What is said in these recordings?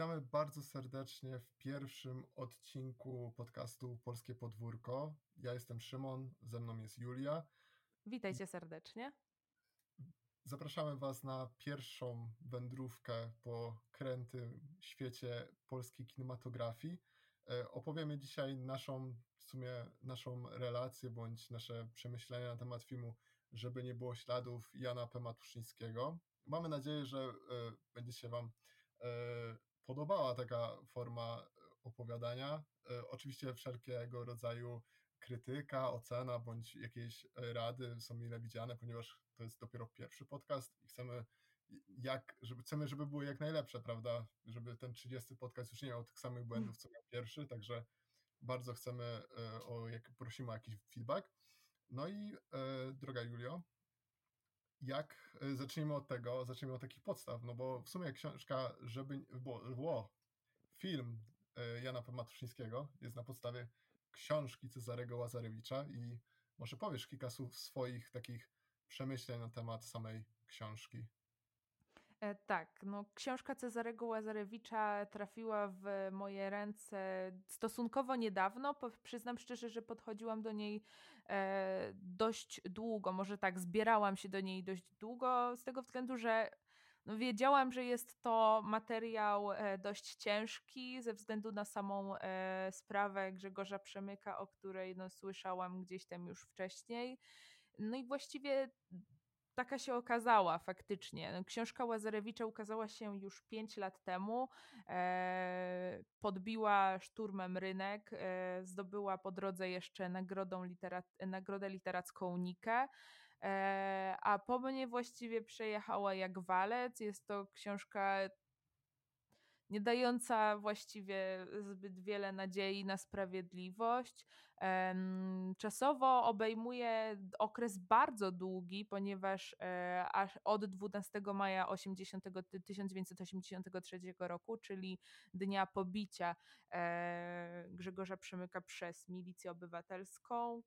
Witamy bardzo serdecznie w pierwszym odcinku podcastu Polskie Podwórko. Ja jestem Szymon, ze mną jest Julia. Witajcie serdecznie. Zapraszamy Was na pierwszą wędrówkę po krętym świecie polskiej kinematografii. E, opowiemy dzisiaj naszą, w sumie naszą relację bądź nasze przemyślenia na temat filmu Żeby nie było śladów Jana P. Matuszyńskiego. Mamy nadzieję, że e, będzie się Wam e, podobała taka forma opowiadania. Oczywiście wszelkiego rodzaju krytyka, ocena bądź jakieś rady są mile widziane, ponieważ to jest dopiero pierwszy podcast i chcemy jak, żeby, chcemy, żeby było jak najlepsze, prawda? Żeby ten 30 podcast już nie miał tych samych błędów, co miał pierwszy, także bardzo chcemy o, jak prosimy o jakiś feedback. No i e, droga Julio, jak e, zacznijmy od tego, zacznijmy od takich podstaw, no bo w sumie książka, żeby, bo, bo film e, Jana P. Jest na podstawie książki Cezarego Łazarewicza i może powiesz kilka słów swoich takich przemyśleń na temat samej książki. E, tak, no książka Cezarego Łazarewicza trafiła w moje ręce stosunkowo niedawno. Przyznam szczerze, że podchodziłam do niej dość długo. Może tak, zbierałam się do niej dość długo, z tego względu, że no wiedziałam, że jest to materiał e, dość ciężki ze względu na samą sprawę Grzegorza Przemyka, o której no, słyszałam gdzieś tam już wcześniej. No i właściwie taka się okazała faktycznie. Książka Łazarewicza ukazała się już 5 lat temu. E, podbiła szturmem rynek, e, zdobyła po drodze jeszcze nagrodą literat- nagrodę literacką Nikę. E, a po mnie właściwie przejechała jak walec. Jest to książka nie dająca właściwie zbyt wiele nadziei na sprawiedliwość. Czasowo obejmuje okres bardzo długi, ponieważ e, aż od 12 maja 80, 1983 roku, czyli dnia pobicia e, Grzegorza Przemyka przez milicję obywatelską,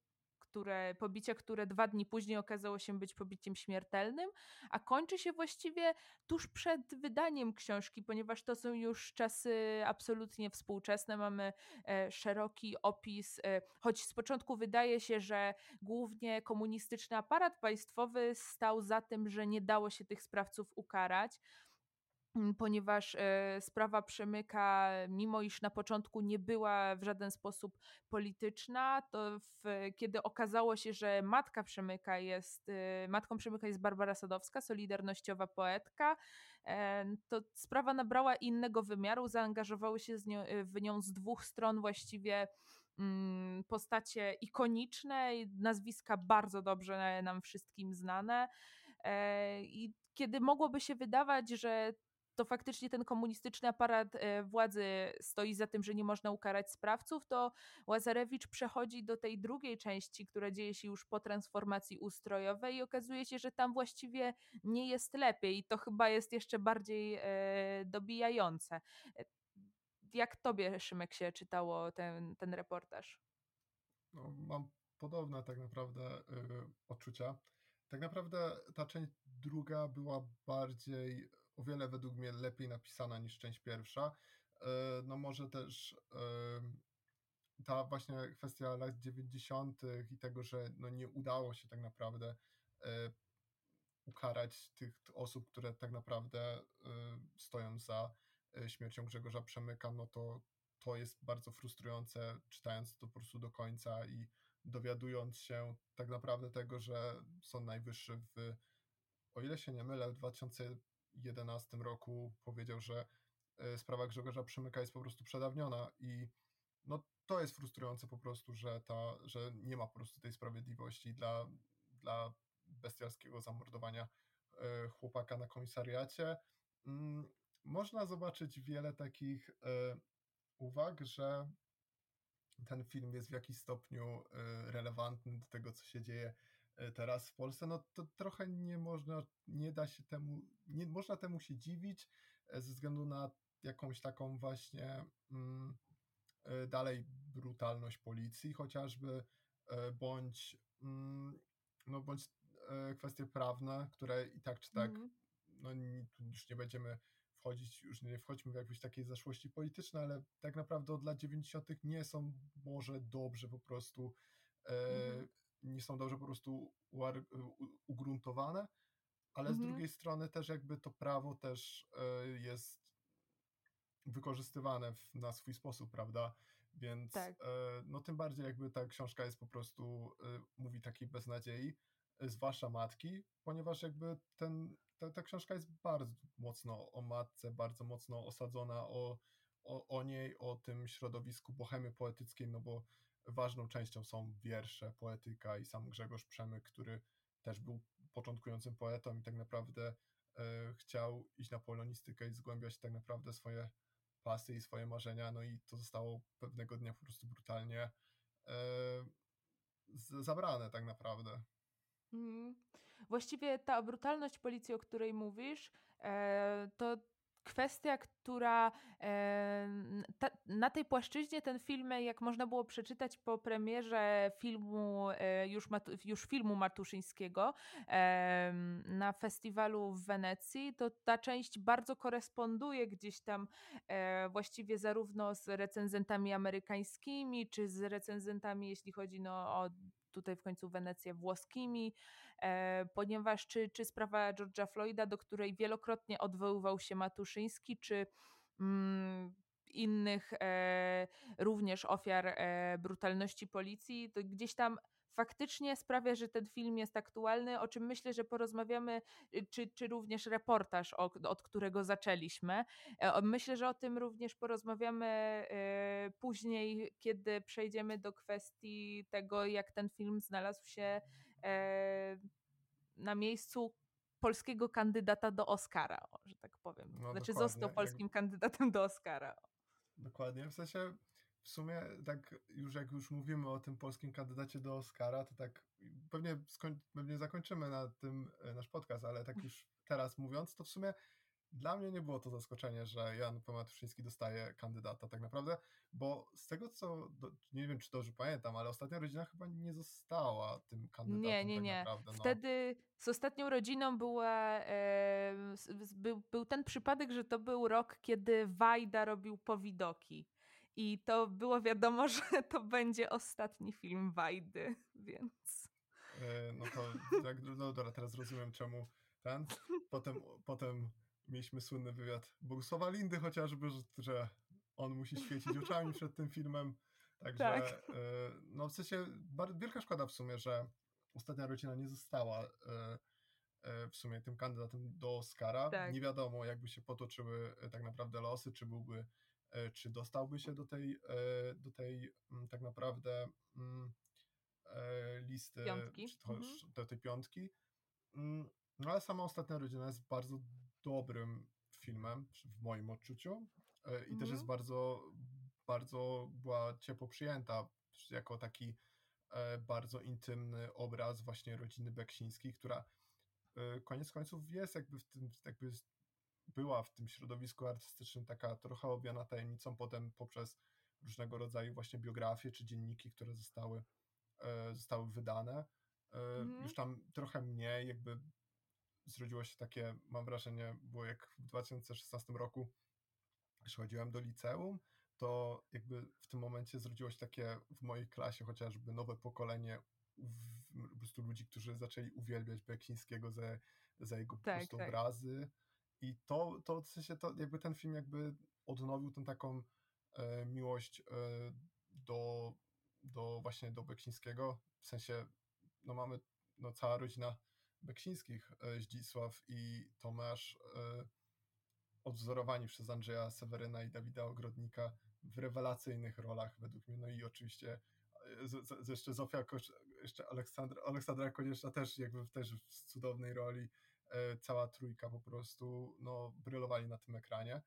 które, pobicie, które dwa dni później okazało się być pobiciem śmiertelnym, a kończy się właściwie tuż przed wydaniem książki, ponieważ to są już czasy absolutnie współczesne. Mamy e, szeroki opis, e, choć z początku wydaje się, że głównie komunistyczny aparat państwowy stał za tym, że nie dało się tych sprawców ukarać. Mm, ponieważ e, sprawa Przemyka, mimo iż na początku nie była w żaden sposób polityczna, to w, kiedy okazało się, że matka Przemyka jest, e, matką Przemyka jest Barbara Sadowska, solidarnościowa poetka, e, to sprawa nabrała innego wymiaru, zaangażowały się nią, w nią z dwóch stron właściwie mm, postacie ikoniczne, nazwiska bardzo dobrze nam wszystkim znane i kiedy mogłoby się wydawać, że to faktycznie ten komunistyczny aparat e, władzy stoi za tym, że nie można ukarać sprawców, to Łazarewicz przechodzi do tej drugiej części, która dzieje się już po transformacji ustrojowej i okazuje się, że tam właściwie nie jest lepiej i to chyba jest jeszcze bardziej e, dobijające. E, jak tobie, Szymek, się czytało ten, ten reportaż? No, mam podobne tak naprawdę odczucia. Tak naprawdę ta część druga była bardziej o wiele według mnie lepiej napisana niż część pierwsza. E, no może też ta właśnie kwestia lat 90. i tego, że no nie udało się tak naprawdę e, ukarać tych osób, które tak naprawdę e, stoją za śmiercią Grzegorza Przemyka, no to to jest bardzo frustrujące, czytając to po prostu do końca i dowiadując się tak naprawdę tego, że Sąd Najwyższy w, o ile się nie mylę, w 2000 2011 roku powiedział, że e, sprawa Grzegorza Przemyka jest po prostu przedawniona i no to jest frustrujące po prostu, że, ta, że nie ma po prostu tej sprawiedliwości dla, dla bestialskiego zamordowania e, chłopaka na komisariacie. Mm, można zobaczyć wiele takich e, uwag, że ten film jest w jakiś stopniu relevantny do tego, co się dzieje teraz w Polsce, no to trochę nie można, nie da się temu, nie można temu się dziwić e, ze względu na jakąś taką właśnie mm, e, dalej brutalność policji chociażby, bądź mm, no bądź kwestie prawne, które i tak czy tak, mm. no już nie będziemy wchodzić, już nie wchodźmy w jakieś takie zaszłości polityczne, ale tak naprawdę od lat 90. nie są może dobrze po prostu, mhm. Nie są dobrze po prostu ugruntowane, ale mhm. z drugiej strony też jakby to prawo też jest wykorzystywane w, na swój sposób, prawda? Więc tak. e, no tym bardziej jakby ta książka jest po prostu, e, mówi takiej beznadziei, e, zwłaszcza matki, ponieważ jakby ten, ta, ta książka jest bardzo mocno o matce, bardzo mocno osadzona o, o, o niej, o tym środowisku bohemy poetyckiej, no bo ważną częścią są wiersze, poetyka i sam Grzegorz Przemyk, który też był początkującym poetą i tak naprawdę e, chciał iść na polonistykę i zgłębiać tak naprawdę swoje pasy i swoje marzenia, no i to zostało pewnego dnia po prostu brutalnie e, zabrane tak naprawdę. Mm. Właściwie ta brutalność policji, o której mówisz, e, to kwestia, która e, ta, na tej płaszczyźnie ten film, jak można było przeczytać po premierze filmu, e, już, już filmu Martuszyńskiego e, na festiwalu w Wenecji, to ta część bardzo koresponduje gdzieś tam właściwie zarówno z recenzentami amerykańskimi, czy z recenzentami, jeśli chodzi no, o tutaj w końcu Wenecję włoskimi, E, ponieważ czy, czy sprawa George'a Floyda, do której wielokrotnie odwoływał się Matuszyński, czy mm, innych e, również ofiar e, brutalności policji, to gdzieś tam faktycznie sprawia, że ten film jest aktualny, o czym myślę, że porozmawiamy, y, czy, czy również reportaż, od którego zaczęliśmy. E, myślę, że o tym również porozmawiamy e, później, kiedy przejdziemy do kwestii tego, jak ten film znalazł się E, na miejscu polskiego kandydata do Oscara, o, że tak powiem. No, znaczy dokładnie. został polskim jak... kandydatem do Oscara. Dokładnie, w sensie w sumie tak już jak już mówimy o tym polskim kandydacie do Oscara, to tak pewnie, skoń, pewnie zakończymy na tym e, nasz podcast, ale tak już teraz mówiąc, to w sumie dla mnie nie było to zaskoczenie, że Jan Pomatuszyński dostaje kandydata tak naprawdę, bo z tego co, do, nie wiem czy dobrze pamiętam, ale ostatnia rodzina chyba nie została tym kandydatem Nie, nie, tak nie. Naprawdę, no. Wtedy z ostatnią rodziną była, e, był, był ten przypadek, że to był rok, kiedy Wajda robił powidoki. I to było wiadomo, że to będzie ostatni film Wajdy, więc... E, no to, tak, no dobra, teraz rozumiem czemu ten. Potem, potem mieliśmy słynny wywiad Bogusława Lindy chociażby, że, on musi świecić oczami przed tym filmem. Także tak. E, no w sensie wielka szkoda w sumie, że ostatnia rodzina nie została e, e, w sumie tym kandydatem do Oscara. Tak. Nie wiadomo, jakby się potoczyły tak naprawdę losy, czy byłby, czy dostałby się do tej, do tej mm, tak naprawdę mm, listy, piątki. czy to, mhm. do tej piątki. Mm, no ale sama ostatnia rodzina jest bardzo dobrym filmem, w moim odczuciu. E, I też jest mhm. bardzo, bardzo była ciepło przyjęta jako taki e, bardzo intymny obraz właśnie rodziny Beksińskich, która e, koniec końców jest jakby w tym, jakby była w tym środowisku artystycznym taka trochę objana tajemnicą, potem poprzez różnego rodzaju właśnie biografie czy dzienniki, które zostały, zostały wydane. Mhm. Już tam trochę mniej, jakby zrodziło się takie, mam wrażenie, było jak w 2016 roku chodziłem do liceum, to jakby w tym momencie zrodziło się takie w mojej klasie chociażby nowe pokolenie po prostu ludzi, którzy zaczęli uwielbiać Beksińskiego za, za jego po tak, prostu tak. obrazy i to, to w sensie to jakby ten film jakby odnowił tę taką e, miłość e, do, do właśnie do Beksińskiego, w sensie no mamy no cała rodzina Beksińskich, e, Zdzisław i Tomasz, e, odwzorowani przez Andrzeja Seweryna i Dawida Ogrodnika w rewelacyjnych rolach według mnie. No i oczywiście e, z, z, jeszcze Zofia, jeszcze Aleksandra, Aleksandra Konieczna też jakby też w cudownej roli. Cała trójka po prostu no, brylowali na tym ekranie.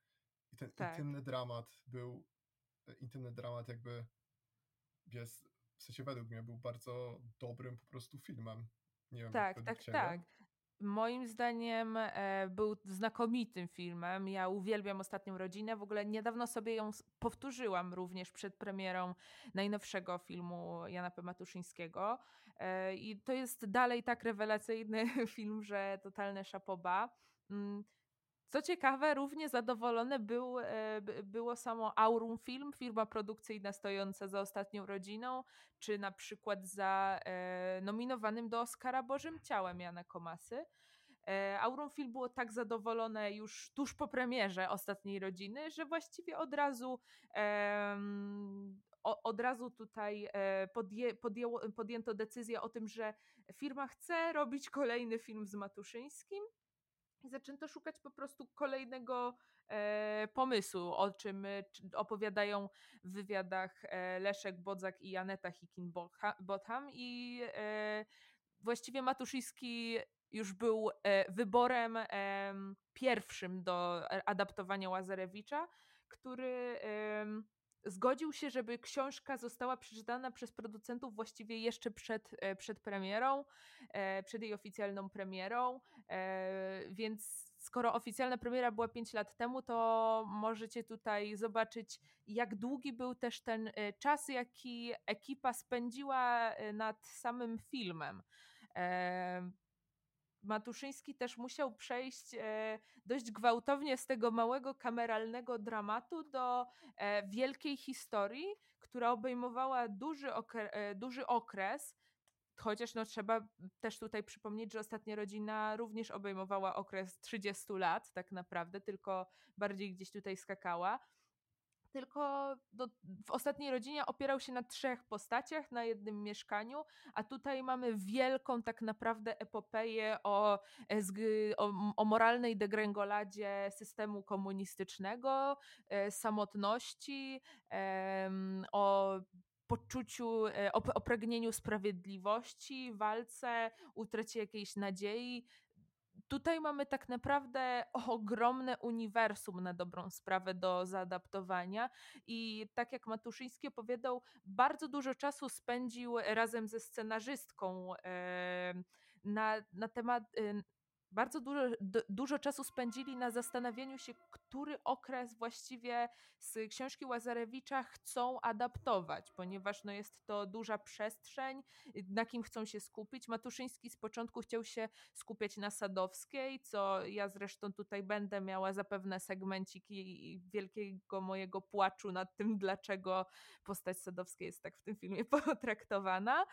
I ten tak. intymny dramat był, intymny dramat jakby jest, w sensie według mnie był bardzo dobrym po prostu filmem. Nie wiem, tak, tak, tak. Moim zdaniem e, był znakomitym filmem. Ja uwielbiam Ostatnią Rodzinę. W ogóle niedawno sobie ją powtórzyłam również przed premierą najnowszego filmu Jana P. Matuszyńskiego. E, I to jest dalej tak rewelacyjny film, że totalne szapoba. Co ciekawe, równie zadowolone był, e, było samo Aurum Film, firma produkcyjna stojąca za ostatnią rodziną, czy na przykład za e, nominowanym do Oscara Bożym Ciałem Jana Komasy. E, Aurum Film było tak zadowolone już tuż po premierze ostatniej rodziny, że właściwie od razu od razu tutaj podję, podjęło, podjęto decyzję o tym, że firma chce robić kolejny film z Matuszyńskim zaczęto szukać po prostu kolejnego e, pomysłu, o czym e, opowiadają w wywiadach e, Leszek Bodzak i Janeta Hikin-Botham i e, właściwie Matuszyński już był e, wyborem pierwszym do adaptowania Łazarewicza, który zgodził się, żeby książka została przeczytana przez producentów właściwie jeszcze przed, e, przed premierą, e, przed jej oficjalną premierą, e, więc skoro oficjalna premiera była 5 lat temu, to możecie tutaj zobaczyć, jak długi był też ten czas, jaki ekipa spędziła nad samym filmem. Matuszyński też musiał przejść e, dość gwałtownie z tego małego kameralnego dramatu do e, wielkiej historii, która obejmowała duży, okre e, duży okres. Chociaż no, trzeba też tutaj przypomnieć, że ostatnia rodzina również obejmowała okres 30 lat, tak naprawdę, tylko bardziej gdzieś tutaj skakała tylko do, w ostatniej rodzinie opierał się na trzech postaciach, na jednym mieszkaniu, a tutaj mamy wielką tak naprawdę epopeję o, e, o, o moralnej degręgoladzie systemu komunistycznego, e, samotności, o poczuciu, e, o, o pragnieniu sprawiedliwości, walce, utracie jakiejś nadziei tutaj mamy tak naprawdę ogromne uniwersum na dobrą sprawę do zaadaptowania i tak jak Matuszyński opowiadał, bardzo dużo czasu spędził razem ze scenarzystką na, na temat bardzo dużo, dużo czasu spędzili na zastanawianiu się, który okres właściwie z książki Łazarewicza chcą adaptować, ponieważ no jest to duża przestrzeń, na kim chcą się skupić. Matuszyński z początku chciał się skupiać na Sadowskiej, co ja zresztą tutaj będę miała zapewne segmenciki wielkiego mojego płaczu nad tym, dlaczego postać Sadowskiej jest tak w tym filmie potraktowana.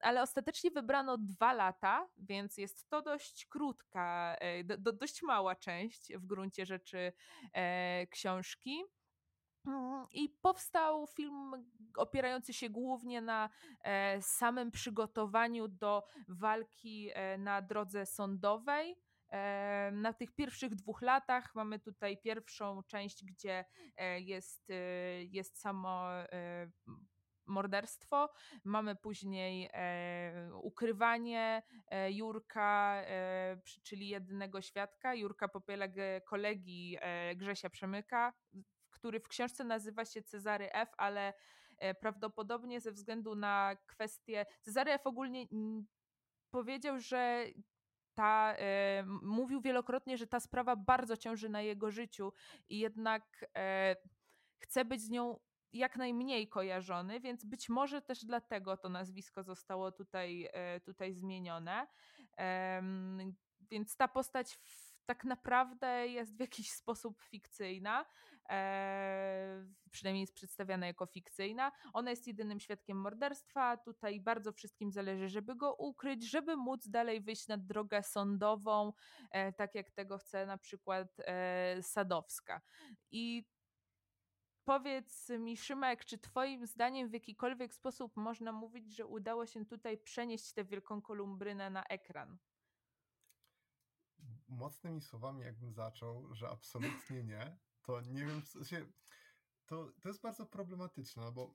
Ale ostatecznie wybrano dwa lata, więc jest to dość krótka, e, do, do, dość mała część w gruncie rzeczy e, książki. Mm, I powstał film opierający się głównie na e, samym przygotowaniu do walki na drodze sądowej. Na tych pierwszych dwóch latach mamy tutaj pierwszą część, gdzie jest, jest samo morderstwo, mamy później e, ukrywanie e, Jurka, e, czyli jedynego świadka. Jurka Popielek kolegi e, Grzesia Przemyka, który w książce nazywa się Cezary F., ale e, prawdopodobnie ze względu na kwestię. Cezary F. ogólnie powiedział, że ta, e, mówił wielokrotnie, że ta sprawa bardzo ciąży na jego życiu i jednak chce być z nią jak najmniej kojarzony, więc być może też dlatego to nazwisko zostało tutaj, e, tutaj zmienione. Więc ta postać tak naprawdę jest w jakiś sposób fikcyjna, e, przynajmniej jest przedstawiana jako fikcyjna. Ona jest jedynym świadkiem morderstwa. Tutaj bardzo wszystkim zależy, żeby go ukryć, żeby móc dalej wyjść na drogę sądową, e, tak jak tego chce na przykład Sadowska. I Powiedz mi, Szymek, czy Twoim zdaniem w jakikolwiek sposób można mówić, że udało się tutaj przenieść tę wielką kolumbrynę na ekran? Mocnymi słowami, jakbym zaczął, że absolutnie nie, to nie wiem. To, to jest bardzo problematyczne, no bo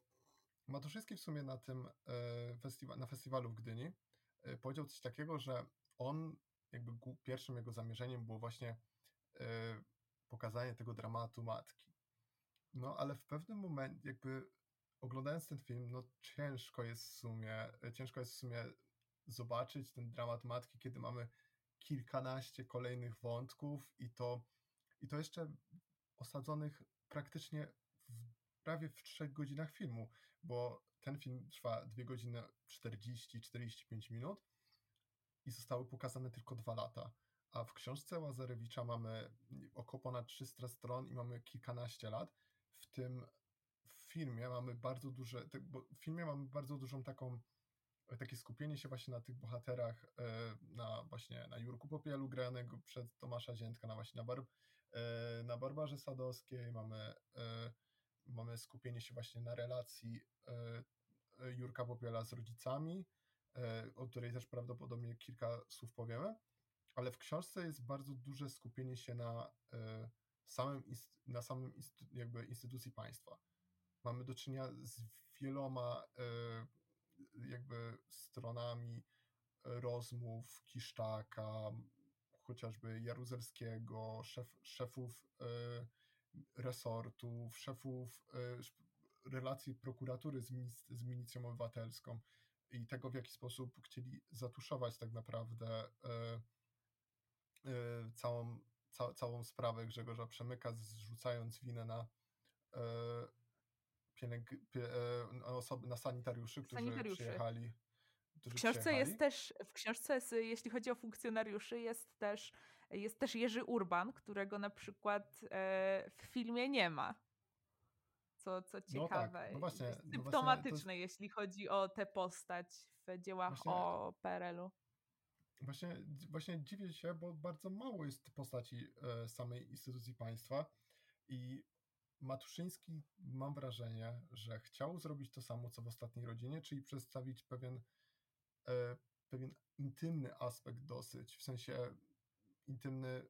Matuszyński w sumie na tym e, festiwa na festiwalu w Gdyni e, powiedział coś takiego, że on, jakby pierwszym jego zamierzeniem było właśnie e, pokazanie tego dramatu matki no, ale w pewnym momencie, jakby oglądając ten film, no ciężko jest w sumie, ciężko jest w sumie zobaczyć ten dramat matki, kiedy mamy kilkanaście kolejnych wątków i to, i to jeszcze osadzonych praktycznie w, prawie w trzech godzinach filmu, bo ten film trwa 2 godziny 40-45 minut i zostały pokazane tylko dwa lata. a w książce Łazarewicza mamy około ponad 300 stron i mamy kilkanaście lat. W tym filmie mamy bardzo duże, bo w filmie mamy bardzo dużą taką takie skupienie się właśnie na tych bohaterach, e, na właśnie na Jurku Popielu granego przez Tomasza Ziętka, na właśnie na, Bar, e, na Barbarze Sadowskiej, mamy, e, mamy skupienie się właśnie na relacji Jurka Popiela z rodzicami, o której też prawdopodobnie kilka słów powiemy, ale w książce jest bardzo duże skupienie się na samym, na samym jakby instytucji państwa. Mamy do czynienia z wieloma jakby stronami rozmów Kiszczaka, chociażby Jaruzelskiego, szef, szefów e, resortów, szefów e, relacji prokuratury z, z milicją obywatelską i tego, w jaki sposób chcieli zatuszować tak naprawdę e, całą, ca, całą sprawę Grzegorza Przemyka, zrzucając winę na pielęg, pie, e, osoby, na sanitariuszy, którzy sanitariuszy. przyjechali. Którzy w książce przyjechali. jest też, w książce, jeśli chodzi o funkcjonariuszy, jest też, jest też Jerzy Urban, którego na przykład e, w filmie nie ma. Co, co ciekawe. No tak, no właśnie, symptomatyczne, no jest... jeśli chodzi o tę postać w dziełach właśnie, o PRL-u. Właśnie, właśnie dziwię się, bo bardzo mało jest postaci e, samej instytucji państwa i Matuszyński mam wrażenie, że chciał zrobić to samo, co w ostatniej rodzinie, czyli przedstawić pewien, e, pewien intymny aspekt dosyć, w sensie intymny,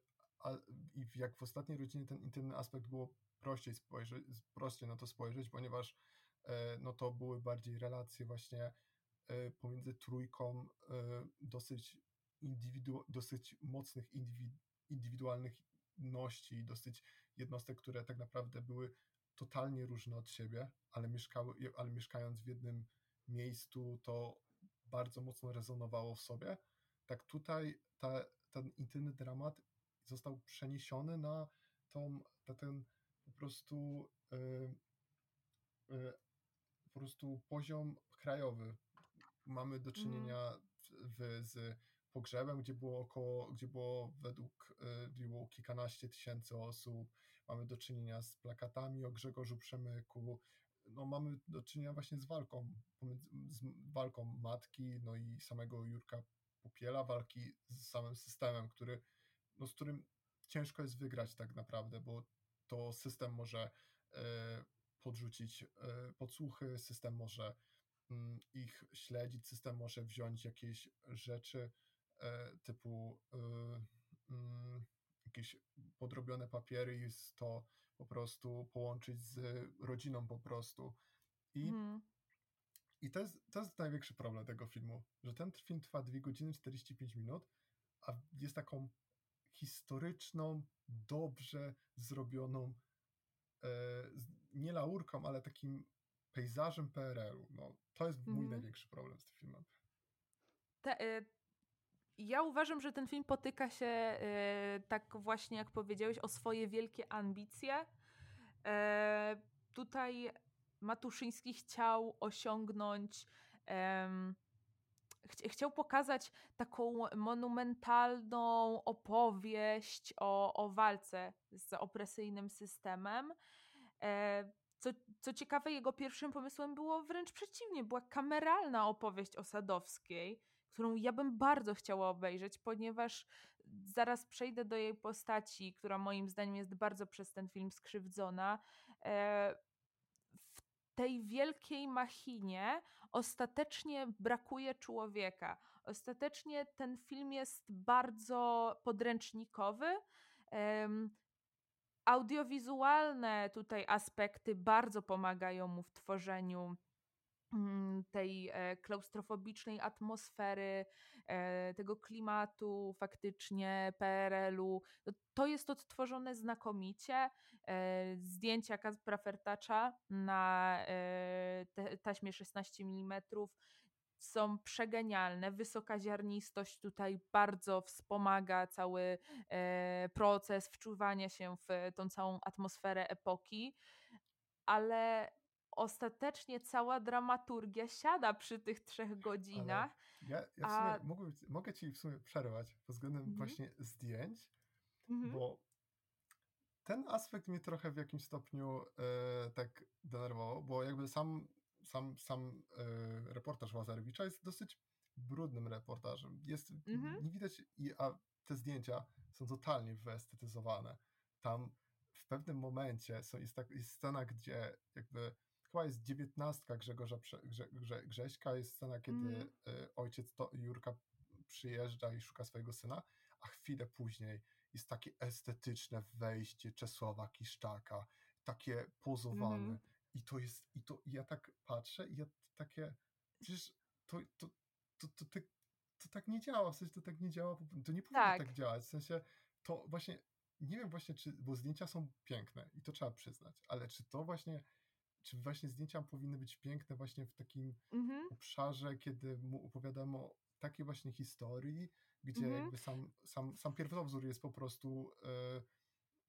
i jak w ostatniej rodzinie ten intymny aspekt było prościej spojrzeć, prościej na to spojrzeć, ponieważ e, no to były bardziej relacje właśnie pomiędzy trójką dosyć, indywidu, dosyć mocnych indywidu, indywidualności, dosyć jednostek, które tak naprawdę były totalnie różne od siebie, ale, mieszkały, ale mieszkając w jednym miejscu, to bardzo mocno rezonowało w sobie. Tak tutaj ta, ten intymny dramat został przeniesiony na, tą, na ten po prostu yy, yy, po prostu poziom krajowy. Mamy do mhm. czynienia w, z pogrzebem, gdzie było około, gdzie było według y, było kilkanaście tysięcy osób. Mamy do czynienia z plakatami o Grzegorzu Przemyku. No, mamy do czynienia właśnie z walką, z walką matki, no i samego Jurka Popiela, walki z samym systemem, który, no, z którym ciężko jest wygrać tak naprawdę, bo to system może y, podrzucić y, podsłuchy, system może mm, ich śledzić, system może wziąć jakieś rzeczy, typu e, mm, jakieś podrobione papiery i to po prostu połączyć z rodziną po prostu. I, hmm. i to, jest, to jest największy problem tego filmu, że ten film trwa 2 godziny 45 minut, a jest taką historyczną, dobrze zrobioną e, nie laurką, ale takim pejzażem PRL-u. No, to jest mój hmm. największy problem z tym filmem. Te, ja uważam, że ten film potyka się y, tak właśnie, jak powiedziałeś, o swoje wielkie ambicje. E, tutaj Matuszyński chciał osiągnąć, ch chciał pokazać taką monumentalną opowieść o, o walce z opresyjnym systemem. E, co, co ciekawe, jego pierwszym pomysłem było wręcz przeciwnie, była kameralna opowieść o Sadowskiej którą ja bym bardzo chciała obejrzeć, ponieważ zaraz przejdę do jej postaci, która moim zdaniem jest bardzo przez ten film skrzywdzona. E, w tej wielkiej machinie ostatecznie brakuje człowieka. Ostatecznie ten film jest bardzo podręcznikowy. Audiowizualne tutaj aspekty bardzo pomagają mu w tworzeniu tej e, klaustrofobicznej atmosfery, e, tego klimatu faktycznie PRL-u. To jest odtworzone znakomicie. E, zdjęcia Kaspra Fertacza na taśmie 16 mm są przegenialne. Wysoka ziarnistość tutaj bardzo wspomaga cały proces wczuwania się w tą całą atmosferę epoki, ale ostatecznie cała dramaturgia siada przy tych trzech godzinach. Ja, ja w A sumie mogę, mogę ci w sumie przerwać pod względem mhm, właśnie zdjęć, mhm, bo ten aspekt mnie trochę w jakimś stopniu e, tak denerwował, bo jakby sam, sam, sam e, reportaż Łazarewicza jest dosyć brudnym reportażem. Jest, mhm, nie widać, i, a te zdjęcia są totalnie wyestetyzowane. Tam w pewnym momencie są, jest, tak, jest scena, gdzie jakby chyba jest dziewiętnastka Grzegorza Grze, Grze, Grześka, jest scena, kiedy mhm, e, ojciec to, Jurka przyjeżdża i szuka swojego syna, a chwilę później jest takie estetyczne wejście Czesława Kiszczaka, takie pozowane. mhm. I to jest, i to ja tak patrzę i ja takie, przecież to, to, to, to, to, to tak nie działa, w sensie to tak nie działa, to nie powinno Tak. tak działać, w sensie to właśnie, nie wiem właśnie, czy, bo zdjęcia są piękne i to trzeba przyznać, ale czy to właśnie, czy właśnie zdjęcia powinny być piękne właśnie w takim Mhm, obszarze, kiedy mu opowiadamy o takiej właśnie historii, gdzie mhm, jakby sam, sam, sam pierwowzór jest po prostu e,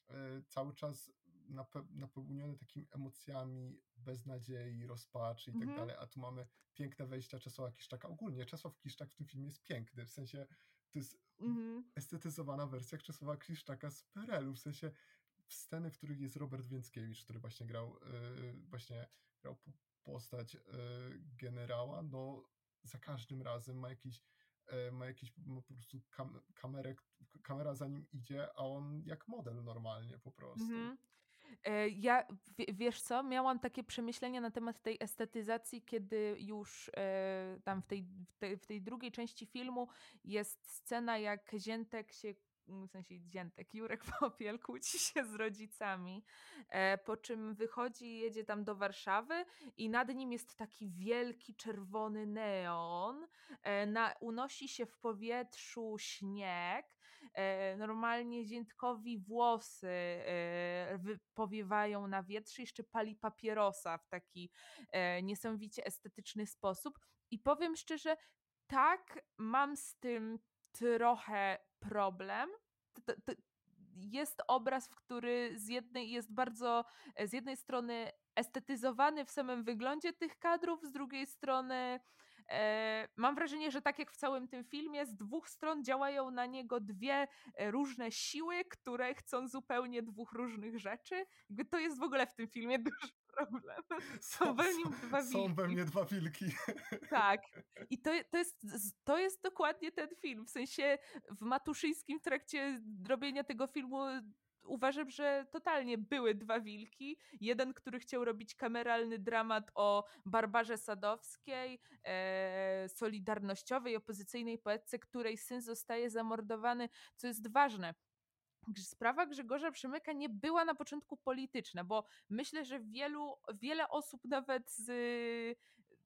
e, cały czas nape, napełniony takimi emocjami beznadziei, rozpaczy i tak mhm, dalej, a tu mamy piękne wejścia Czesława Kiszczaka. Ogólnie Czesław Kiszczak w tym filmie jest piękny, w sensie to jest estetyzowana wersja Czesława Kiszczaka z PRL-u, w sensie sceny, w których jest Robert Więckiewicz, który właśnie grał yy, właśnie grał postać yy, generała, no za każdym razem ma jakiś yy, ma jakiś ma po prostu kam kamerę, kamera za nim idzie, a on jak model normalnie po prostu. mhm. E, Ja, wiesz co, miałam takie przemyślenia na temat tej estetyzacji, kiedy już e, tam w tej, w, tej, w tej drugiej części filmu jest scena, jak Ziętek się, mm, w sensie Ziętek, Jurek Popiel kłóci się z rodzicami, e, po czym wychodzi jedzie tam do Warszawy i nad nim jest taki wielki czerwony neon, e, na, unosi się w powietrzu śnieg, e, normalnie Ziętkowi włosy powiewają na wietrze, jeszcze pali papierosa w taki niesamowicie estetyczny sposób. I powiem szczerze, tak, mam z tym trochę problem. To, to, jest obraz, w który z jednej jest bardzo, z jednej strony estetyzowany w samym wyglądzie tych kadrów, z drugiej strony e, mam wrażenie, że tak jak w całym tym filmie, z dwóch stron działają na niego dwie e, różne siły, które chcą zupełnie dwóch różnych rzeczy. To jest w ogóle w tym filmie duży problem. Są we nim dwa są we wilki. mnie dwa wilki. Tak. I to, to, jest, to jest dokładnie ten film. W sensie w Matuszyńskim trakcie robienia tego filmu uważam, że totalnie były dwa wilki. Jeden, który chciał robić kameralny dramat o Barbarze Sadowskiej, e, solidarnościowej, opozycyjnej poetce, której syn zostaje zamordowany, co jest ważne. Sprawa Grzegorza Przemyka nie była na początku polityczna, bo myślę, że wielu, wiele osób nawet z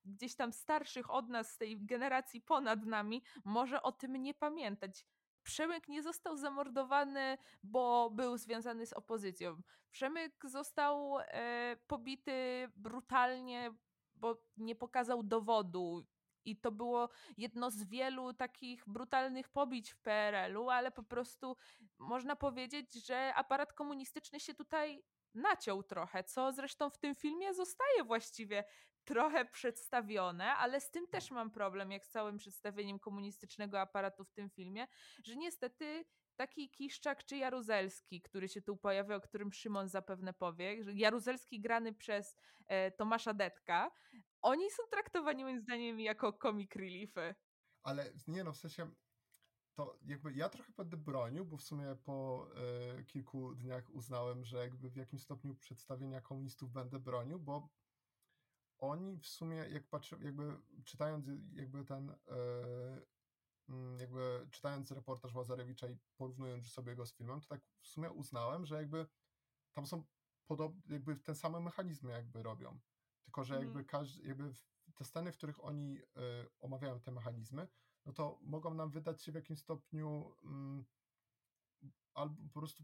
gdzieś tam starszych od nas, z tej generacji ponad nami, może o tym nie pamiętać. Przemyk nie został zamordowany, bo był związany z opozycją. Przemyk został e, pobity brutalnie, bo nie pokazał dowodu. I to było jedno z wielu takich brutalnych pobić w PRL-u, ale po prostu można powiedzieć, że aparat komunistyczny się tutaj naciął trochę, co zresztą w tym filmie zostaje właściwie trochę przedstawione, ale z tym też mam problem, jak z całym przedstawieniem komunistycznego aparatu w tym filmie, że niestety taki Kiszczak czy Jaruzelski, który się tu pojawia, o którym Szymon zapewne powie, Jaruzelski grany przez e, Tomasza Detka, oni są traktowani moim zdaniem jako comic reliefy. Ale nie no, w sensie to jakby ja trochę będę bronił, bo w sumie po e, kilku dniach uznałem, że jakby w jakimś stopniu przedstawienia komunistów będę bronił, bo oni w sumie, jak patrzę, jakby czytając jakby ten, mm, jakby czytając reportaż Łazarewicza i porównując sobie go z filmem, to tak w sumie uznałem, że jakby tam są podobne, jakby ten same mechanizmy jakby robią. Tylko, że jakby Mhm. każdy, jakby te sceny, w których oni e, omawiają te mechanizmy, no to mogą nam wydać się w jakimś stopniu mm, albo po prostu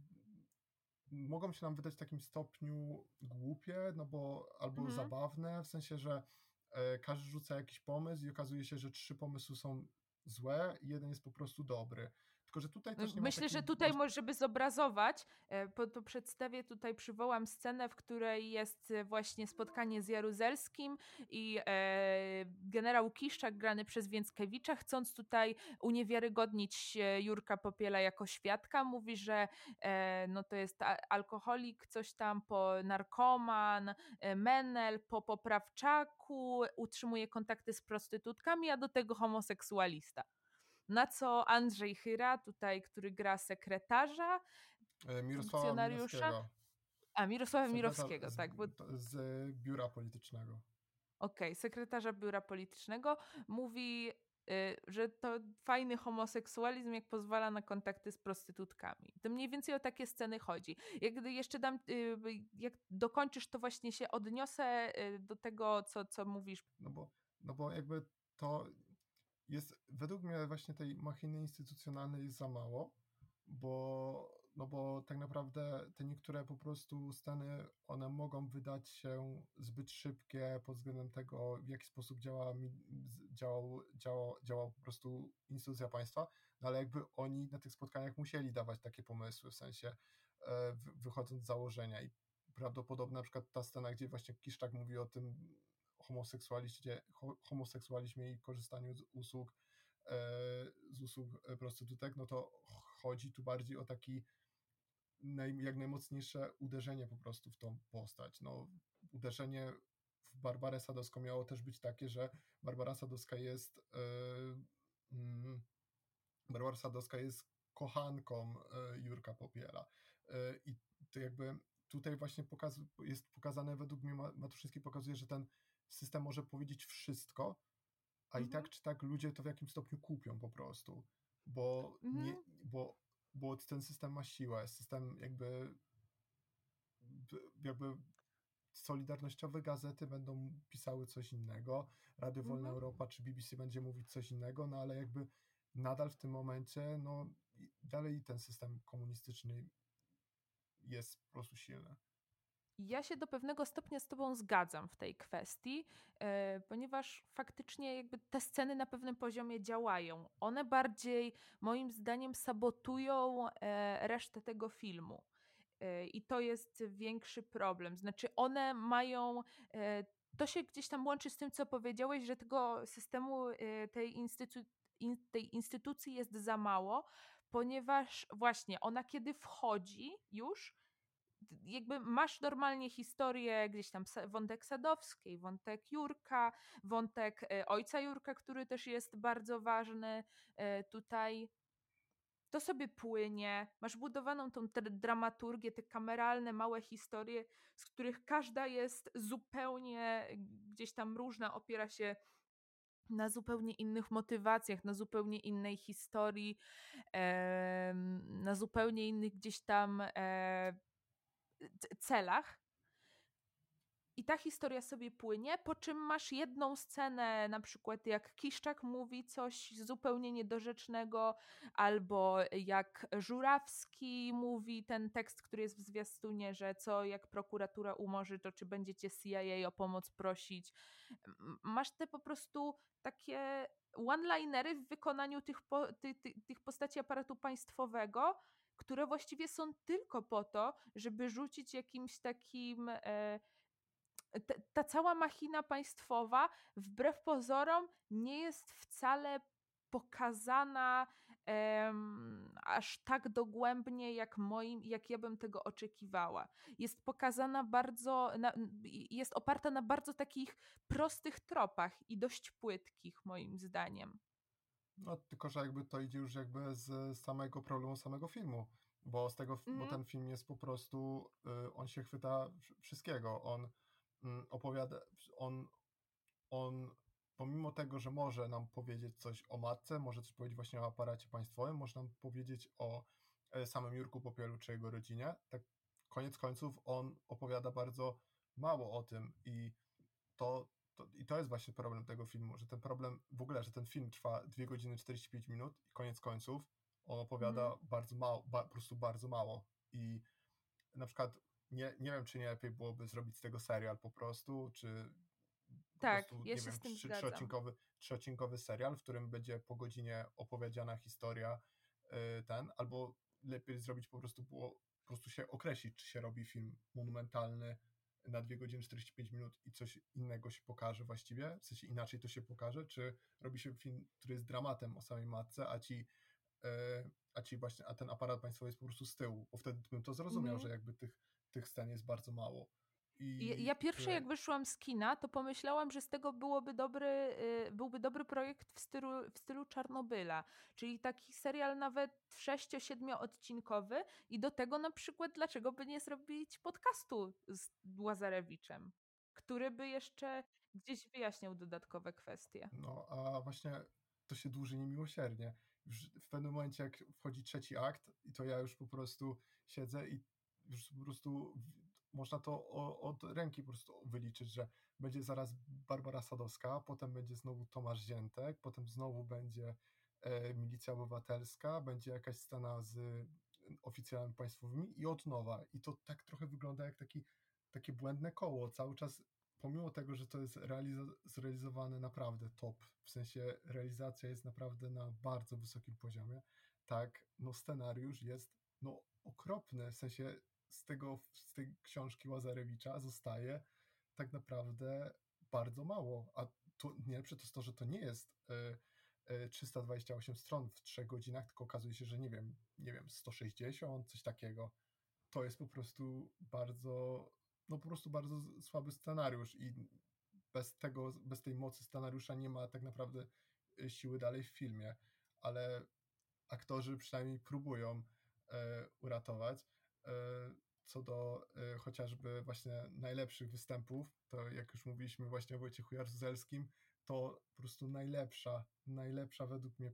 mogą się nam wydać w takim stopniu głupie, no bo albo Mhm. zabawne, w sensie, że e, każdy rzuca jakiś pomysł i okazuje się, że trzy pomysły są złe i jeden jest po prostu dobry. Tylko, że tutaj też nie ma Myślę, że tutaj, moż- mo- żeby zobrazować, e, po- to przedstawię, tutaj przywołam scenę, w której jest e, właśnie spotkanie z Jaruzelskim i e, generał Kiszczak grany przez Więckiewicza, chcąc tutaj uniewiarygodnić e, Jurka Popiela jako świadka, mówi, że e, no to jest alkoholik, coś tam po narkoman, menel, po poprawczaku, utrzymuje kontakty z prostytutkami, a do tego homoseksualista. Na co Andrzej Chyra, tutaj, który gra sekretarza, e, Mirosława funkcjonariusza? Mirowskiego. a Mirosława Mirowskiego, z, tak, bo z biura politycznego. okej, sekretarza biura politycznego, mówi, y, że to fajny homoseksualizm, jak pozwala na kontakty z prostytutkami. To mniej więcej o takie sceny chodzi. Jak gdy jeszcze dam, y, jak dokończysz, to właśnie się odniosę y, do tego, co, co mówisz. No bo, no bo jakby to jest, według mnie właśnie tej machiny instytucjonalnej jest za mało, bo, no bo tak naprawdę te niektóre po prostu sceny, one mogą wydać się zbyt szybkie pod względem tego, w jaki sposób działa, działał, działał po prostu instytucja państwa, no ale jakby oni na tych spotkaniach musieli dawać takie pomysły, w sensie e, wy- wychodząc z założenia. I prawdopodobnie na przykład ta scena, gdzie właśnie Kiszczak mówi o tym homoseksualiście, ho- homoseksualizmie i korzystaniu z usług e, z usług e, prostytutek, no to chodzi tu bardziej o taki naj, jak najmocniejsze uderzenie po prostu w tą postać. No, uderzenie w Barbarę Sadowską miało też być takie, że Barbara Sadowska jest e, mm, Barbara Sadowska jest kochanką e, Jurka Popiela. I to jakby tutaj właśnie pokaz, jest pokazane, według mnie Ma- Matuszyński pokazuje, że ten system może powiedzieć wszystko, a i Mhm. tak czy tak ludzie to w jakimś stopniu kupią po prostu, bo, nie, Mhm. bo, bo ten system ma siłę, system jakby jakby solidarnościowe gazety będą pisały coś innego, Radio Wolna Mhm. Europa czy BBC będzie mówić coś innego, no ale jakby nadal w tym momencie, no i dalej ten system komunistyczny jest po prostu silny. Ja się do pewnego stopnia z Tobą zgadzam w tej kwestii, e, ponieważ faktycznie jakby te sceny na pewnym poziomie działają. One bardziej, moim zdaniem, sabotują e, resztę tego filmu. E, I to jest większy problem. Znaczy, one mają. To się gdzieś tam łączy z tym, co powiedziałeś, że tego systemu, tej, tej instytucji jest za mało, ponieważ właśnie ona, kiedy wchodzi już, jakby masz normalnie historię, gdzieś tam wątek Sadowskiej, wątek Jurka, wątek e, ojca Jurka, który też jest bardzo ważny e, tutaj. To sobie płynie, masz budowaną tą dr- dramaturgię, te kameralne, małe historie, z których każda jest zupełnie gdzieś tam różna, opiera się na zupełnie innych motywacjach, na zupełnie innej historii, na zupełnie innych gdzieś tam e, celach. I ta historia sobie płynie, po czym masz jedną scenę, na przykład jak Kiszczak mówi coś zupełnie niedorzecznego, albo jak Żurawski mówi ten tekst, który jest w zwiastunie, że co jak prokuratura umorzy, to czy będziecie CIA o pomoc prosić. Masz te po prostu takie one-linery w wykonaniu tych, po, ty, ty, tych postaci aparatu państwowego, które właściwie są tylko po to, żeby rzucić jakimś takim. E, te- ta cała machina państwowa, wbrew pozorom, nie jest wcale pokazana em, aż tak dogłębnie, jak moim, jak ja bym tego oczekiwała. Jest pokazana bardzo, na, jest oparta na bardzo takich prostych tropach i dość płytkich, moim zdaniem. No tylko, że jakby to idzie już jakby z samego problemu samego filmu, bo z tego, bo Mhm. ten film jest po prostu, y, on się chwyta wsz- wszystkiego, on mm, opowiada, on, on pomimo tego, że może nam powiedzieć coś o matce, może coś powiedzieć właśnie o aparacie państwowym, może nam powiedzieć o e, samym Jurku Popielu czy jego rodzinie, tak koniec końców on opowiada bardzo mało o tym i to, to, i to jest właśnie problem tego filmu, że ten problem, w ogóle, że ten film trwa 2 godziny 45 minut i koniec końców on opowiada Mhm. bardzo mało, ba, po prostu bardzo mało i na przykład nie, nie wiem, czy nie lepiej byłoby zrobić z tego serial po prostu, czy po Tak, prostu, ja nie wiem, trzy, trzyodcinkowy, trzyodcinkowy serial, w którym będzie po godzinie opowiedziana historia e, ten, albo lepiej zrobić po prostu było, po prostu się określić, czy się robi film monumentalny na 2 godziny 45 minut i coś innego się pokaże właściwie, w sensie inaczej to się pokaże, czy robi się film, który jest dramatem o samej matce, a ci e, a ci właśnie, a ten aparat państwowy jest po prostu z tyłu, bo wtedy bym to zrozumiał, mm że jakby tych, tych scen jest bardzo mało. I ja pierwsze jak wyszłam z kina, to pomyślałam, że z tego byłoby dobry, y, byłby dobry projekt w stylu, w stylu Czarnobyla, czyli taki serial nawet 6-7 odcinkowy i do tego na przykład dlaczego by nie zrobić podcastu z Łazarewiczem, który by jeszcze gdzieś wyjaśniał dodatkowe kwestie. No, a właśnie to się dłuży niemiłosiernie. Już w pewnym momencie jak wchodzi trzeci akt i to ja już po prostu siedzę i już po prostu można to od ręki po prostu wyliczyć, że będzie zaraz Barbara Sadowska, potem będzie znowu Tomasz Ziętek, potem znowu będzie e, Milicja Obywatelska, będzie jakaś scena z oficjalami państwowymi i od nowa. I to tak trochę wygląda jak taki, takie błędne koło. Cały czas, pomimo tego, że to jest realizo- zrealizowane naprawdę top, w sensie realizacja jest naprawdę na bardzo wysokim poziomie, tak, no scenariusz jest no okropny, w sensie z, tego, z tej książki Łazarewicza zostaje tak naprawdę bardzo mało. A to najlepsze to jest to, że to nie jest y, y, 328 stron w 3 godzinach, tylko okazuje się, że nie wiem, nie wiem, 160, coś takiego. To jest po prostu bardzo, no po prostu bardzo słaby scenariusz i bez tego, bez tej mocy scenariusza nie ma tak naprawdę y, siły dalej w filmie, ale aktorzy przynajmniej próbują e, uratować. Co do e, chociażby właśnie najlepszych występów, to jak już mówiliśmy właśnie o Wojciechu Jaruzelskim, to po prostu najlepsza, najlepsza według mnie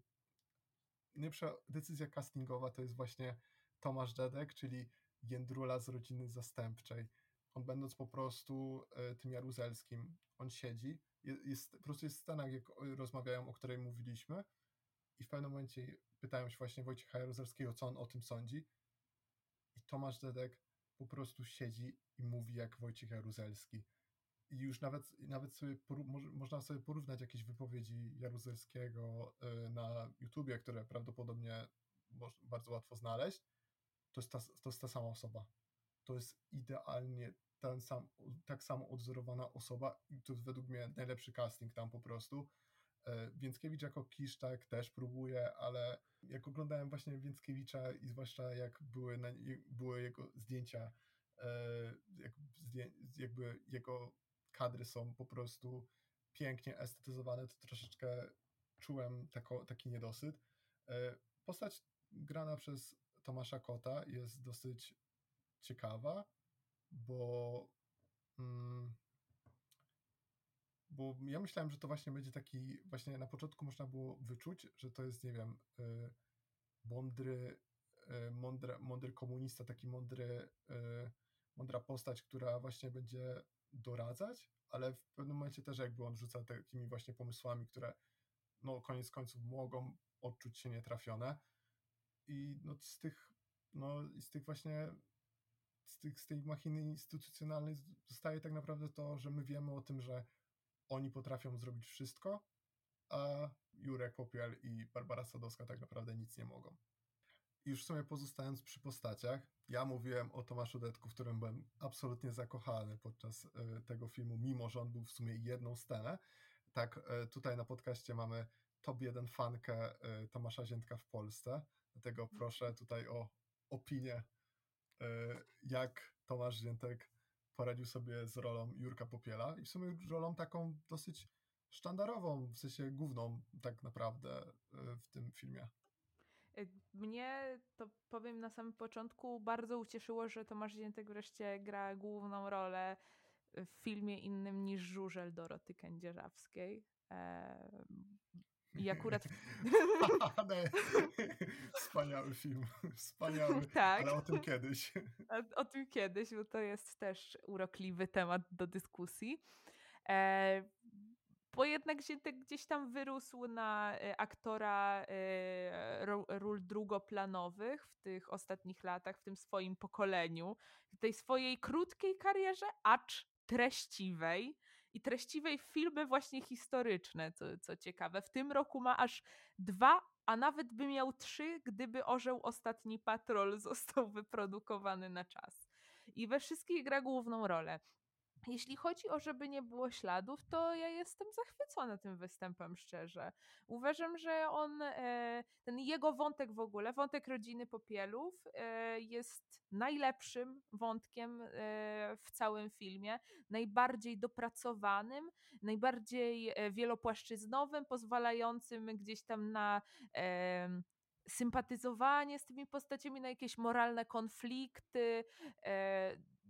najlepsza decyzja castingowa to jest właśnie Tomasz Dedek, czyli Jędrula z rodziny zastępczej. On będąc po prostu e, tym Jaruzelskim, on siedzi, jest, jest, po prostu jest scena, jak rozmawiają, o której mówiliśmy i w pewnym momencie pytają się właśnie Wojciecha Jaruzelskiego, co on o tym sądzi i Tomasz Dedek po prostu siedzi i mówi jak Wojciech Jaruzelski. I już nawet, nawet sobie można sobie porównać jakieś wypowiedzi Jaruzelskiego y, na YouTubie, które prawdopodobnie bardzo łatwo znaleźć. To jest ta, to jest ta sama osoba. To jest idealnie ten sam, tak samo odzorowana osoba i to jest według mnie najlepszy casting tam po prostu. E, Więckiewicz jako Kiszczak też próbuje, ale jak oglądałem właśnie Więckiewicza i zwłaszcza jak były, na, były jego zdjęcia, e, jak, jakby jego kadry są po prostu pięknie estetyzowane, to troszeczkę czułem tako, taki niedosyt. E, postać grana przez Tomasza Kota jest dosyć ciekawa, bo mm, bo ja myślałem, że to właśnie będzie taki, właśnie na początku można było wyczuć, że to jest, nie wiem, y, mądry, y, mądry, mądry komunista, taki mądry, y, mądra postać, która właśnie będzie doradzać, ale w pewnym momencie też jakby on rzuca takimi właśnie pomysłami, które no koniec końców mogą odczuć się nietrafione. I no z tych, no z tych właśnie z, tych, z tej machiny instytucjonalnej zostaje tak naprawdę to, że my wiemy o tym, że oni potrafią zrobić wszystko, a Jurek Popiel i Barbara Sadowska tak naprawdę nic nie mogą. I już w sumie pozostając przy postaciach, ja mówiłem o Tomaszu Detku, w którym byłem absolutnie zakochany podczas y, tego filmu, mimo że on był w sumie jedną scenę. Tak, y, tutaj na podcaście mamy top 1 fankę y, Tomasza Ziętka w Polsce, dlatego proszę tutaj o opinię, jak Tomasz Ziętek poradził sobie z rolą Jurka Popiela i w sumie rolą taką dosyć sztandarową, w sensie główną tak naprawdę e, w tym filmie. E, mnie to powiem na samym początku bardzo ucieszyło, że Tomasz Ziętek wreszcie gra główną rolę w filmie innym niż Żużel Doroty Kędzierzawskiej. I akurat. Wspaniały film. Wspaniały. Tak. Ale o tym kiedyś. O, o, tym kiedyś, bo to jest też urokliwy temat do dyskusji. E, bo jednak się gdzieś tam wyrósł na e, aktora e, ról drugoplanowych w tych ostatnich latach, w tym swoim pokoleniu, w tej swojej krótkiej karierze, acz treściwej i treściwej filmy właśnie historyczne, co, co ciekawe. W tym roku ma aż dwa a nawet by miał trzy, gdyby Orzeł Ostatni Patrol został wyprodukowany na czas. I we wszystkich gra główną rolę. Jeśli chodzi o żeby nie było śladów, to ja jestem zachwycona tym występem, szczerze. Uważam, że on, e, ten jego wątek w ogóle, wątek rodziny Popielów, e, jest najlepszym wątkiem e, w całym filmie, najbardziej dopracowanym, najbardziej wielopłaszczyznowym, pozwalającym gdzieś tam na sympatyzowanie z tymi postaciami, na jakieś moralne konflikty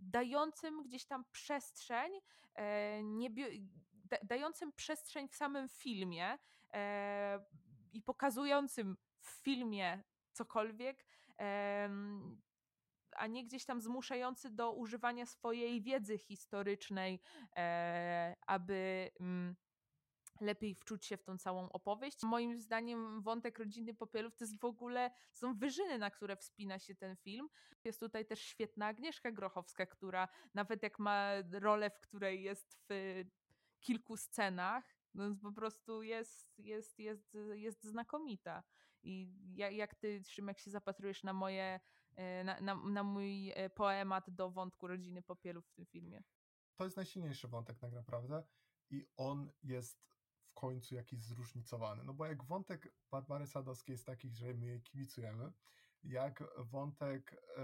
dającym gdzieś tam przestrzeń, e, dającym przestrzeń w samym filmie e, i pokazującym w filmie cokolwiek, a nie gdzieś tam zmuszający do używania swojej wiedzy historycznej, e, aby mm, lepiej wczuć się w tą całą opowieść. Moim zdaniem wątek rodziny Popielów to jest w ogóle, są wyżyny, na które wspina się ten film. Jest tutaj też świetna Agnieszka Grochowska, która nawet jak ma rolę, w której jest w kilku scenach, no po prostu jest, jest, jest, jest znakomita. I jak ty, Szymek, się zapatrujesz na moje, e, na, na, na mój e, poemat do wątku rodziny Popielów w tym filmie? To jest najsilniejszy wątek tak naprawdę i on jest końcu jakiś zróżnicowany. No bo jak wątek Barbary Sadowskiej jest taki, że my jej kibicujemy, jak wątek, e,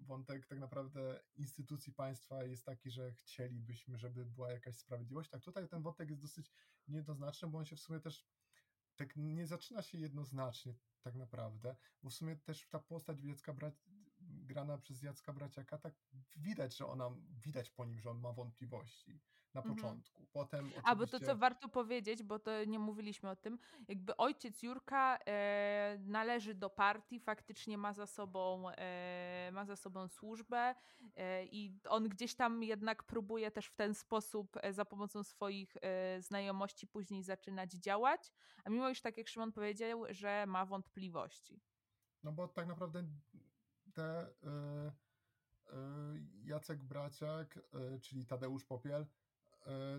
wątek tak naprawdę instytucji państwa jest taki, że chcielibyśmy, żeby była jakaś sprawiedliwość, tak tutaj ten wątek jest dosyć niejednoznaczny, bo on się w sumie też tak nie zaczyna się jednoznacznie tak naprawdę, bo w sumie też ta postać Jacka Bra grana przez Jacka Braciaka, tak widać, że ona, widać po nim, że on ma wątpliwości na mhm. początku. Potem oczywiście... A bo to co warto powiedzieć, bo to nie mówiliśmy o tym, jakby ojciec Jurka e, należy do partii, faktycznie ma za sobą, e, ma za sobą służbę e, i on gdzieś tam jednak próbuje też w ten sposób e, za pomocą swoich e, znajomości później zaczynać działać, a mimo iż tak jak Szymon powiedział, że ma wątpliwości. No bo tak naprawdę te e, Jacek Braciak, czyli Tadeusz Popiel,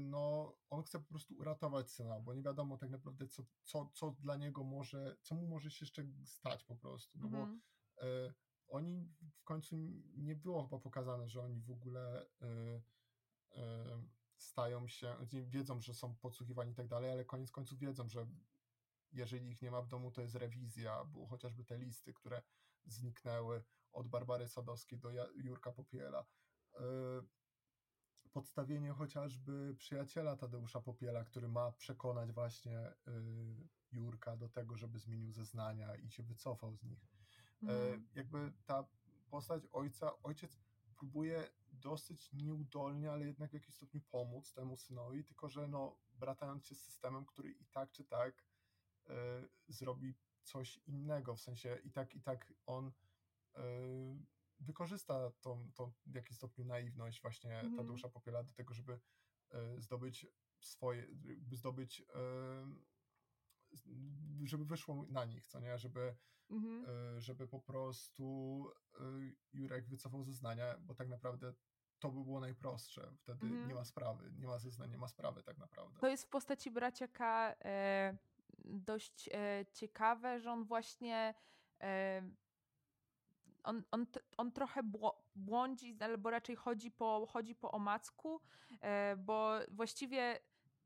no on chce po prostu uratować syna, bo nie wiadomo tak naprawdę, co, co, co dla niego może, co mu może się jeszcze stać po prostu, no bo mhm. e, oni w końcu nie było chyba pokazane, że oni w ogóle e, e, stają się, znaczy wiedzą, że są podsłuchiwani i tak dalej, ale koniec końców wiedzą, że jeżeli ich nie ma w domu, to jest rewizja, bo chociażby te listy, które zniknęły od Barbary Sadowskiej do Jurka Popiela. E, podstawienie chociażby przyjaciela Tadeusza Popiela, który ma przekonać właśnie y, Jurka do tego, żeby zmienił zeznania i się wycofał z nich. Mm. jakby ta postać ojca, ojciec próbuje dosyć nieudolnie, ale jednak w jakimś stopniu pomóc temu synowi, tylko że no, bratając się z systemem, który i tak czy tak y, zrobi coś innego, w sensie i tak, i tak on y, wykorzysta tą, tą w jakiś stopniu naiwność właśnie mm. Tadeusza Popiela do tego, żeby e, zdobyć swoje, zdobyć e, żeby wyszło na nich, co nie, żeby, mm. żeby po prostu Jurek wycofał zeznania, bo tak naprawdę to by było najprostsze. Wtedy mm. nie ma sprawy, nie ma zeznań, nie ma sprawy tak naprawdę. To jest w postaci bracia K e, dość e, ciekawe, że on właśnie e, on, on, on trochę błądzi, albo raczej chodzi po, chodzi po omacku, e, bo właściwie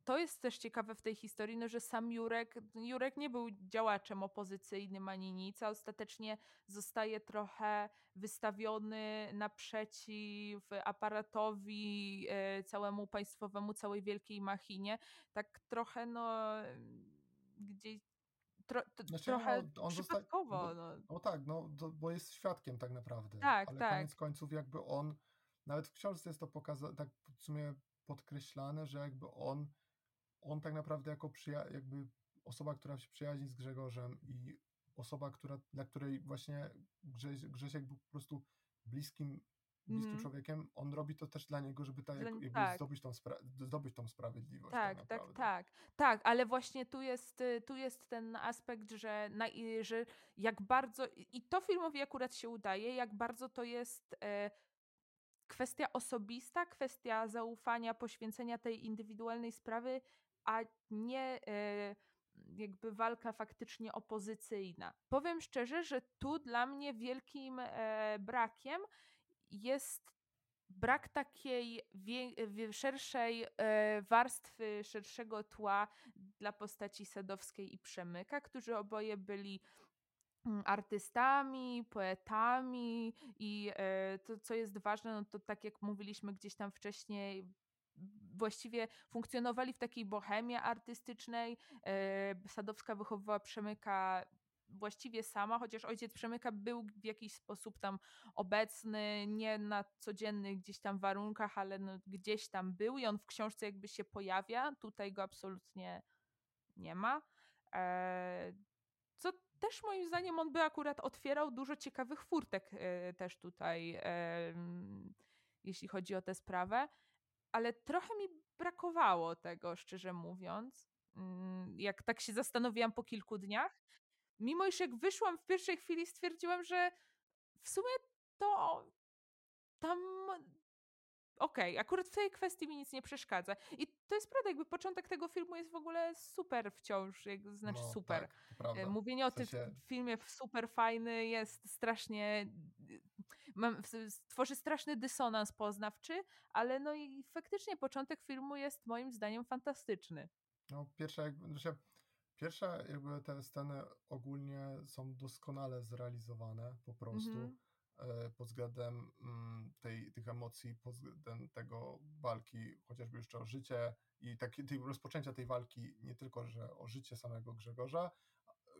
to jest też ciekawe w tej historii, no, że sam Jurek, Jurek nie był działaczem opozycyjnym ani nic, a ostatecznie zostaje trochę wystawiony naprzeciw aparatowi e, całemu państwowemu, całej wielkiej machinie. Tak trochę no gdzieś tro, znaczy, trochę no, on przypadkowo. Zosta- no. no tak, no, to, bo jest świadkiem tak naprawdę. Tak, ale tak. koniec końców jakby on, nawet w książce jest to pokazane, tak w sumie podkreślane, że jakby on, on tak naprawdę jako przyja- jakby osoba, która się przyjaźni z Grzegorzem i osoba, która, dla której właśnie Grześ, Grzesiek był po prostu bliskim bliskim mm. człowiekiem, on robi to też dla niego, żeby ta, jak, jakby tak. Zdobyć, tą zdobyć tą sprawiedliwość. Tak, tak, tak, tak, tak, ale właśnie tu jest, y, tu jest ten aspekt, że, na, że jak bardzo, i to filmowi akurat się udaje, jak bardzo to jest e, kwestia osobista, kwestia zaufania, poświęcenia tej indywidualnej sprawy, a nie e, jakby walka faktycznie opozycyjna. Powiem szczerze, że tu dla mnie wielkim e, brakiem jest brak takiej szerszej e, warstwy, szerszego tła dla postaci Sadowskiej i Przemyka, którzy oboje byli mm, artystami, poetami i e, to, co jest ważne, no to tak jak mówiliśmy gdzieś tam wcześniej, właściwie funkcjonowali w takiej bohemie artystycznej. E, Sadowska wychowywała Przemyka właściwie sama, chociaż ojciec Przemyka był w jakiś sposób tam obecny, nie na codziennych gdzieś tam warunkach, ale no gdzieś tam był i on w książce jakby się pojawia. Tutaj go absolutnie nie ma. E, co też moim zdaniem on by akurat otwierał dużo ciekawych furtek e, też tutaj, jeśli chodzi o tę sprawę ale trochę mi brakowało tego, szczerze mówiąc. Mm, jak tak się zastanowiłam po kilku dniach, mimo iż jak wyszłam w pierwszej chwili, stwierdziłam, że w sumie to tam okej, okay, akurat w tej kwestii mi nic nie przeszkadza. I to jest prawda, jakby początek tego filmu jest w ogóle super wciąż, jak, znaczy no, super. Tak, Mówienie o w sensie... tym filmie super fajny jest strasznie mam, tworzy straszny dysonans poznawczy, ale no i faktycznie początek filmu jest moim zdaniem fantastyczny. No pierwsza jakby, znaczy, pierwsza jakby te sceny ogólnie są doskonale zrealizowane po prostu. Mm -hmm pod względem mm, tej, tych emocji, pod względem tego walki, chociażby jeszcze o życie i taki, tej, rozpoczęcia tej walki nie tylko, że o życie samego Grzegorza,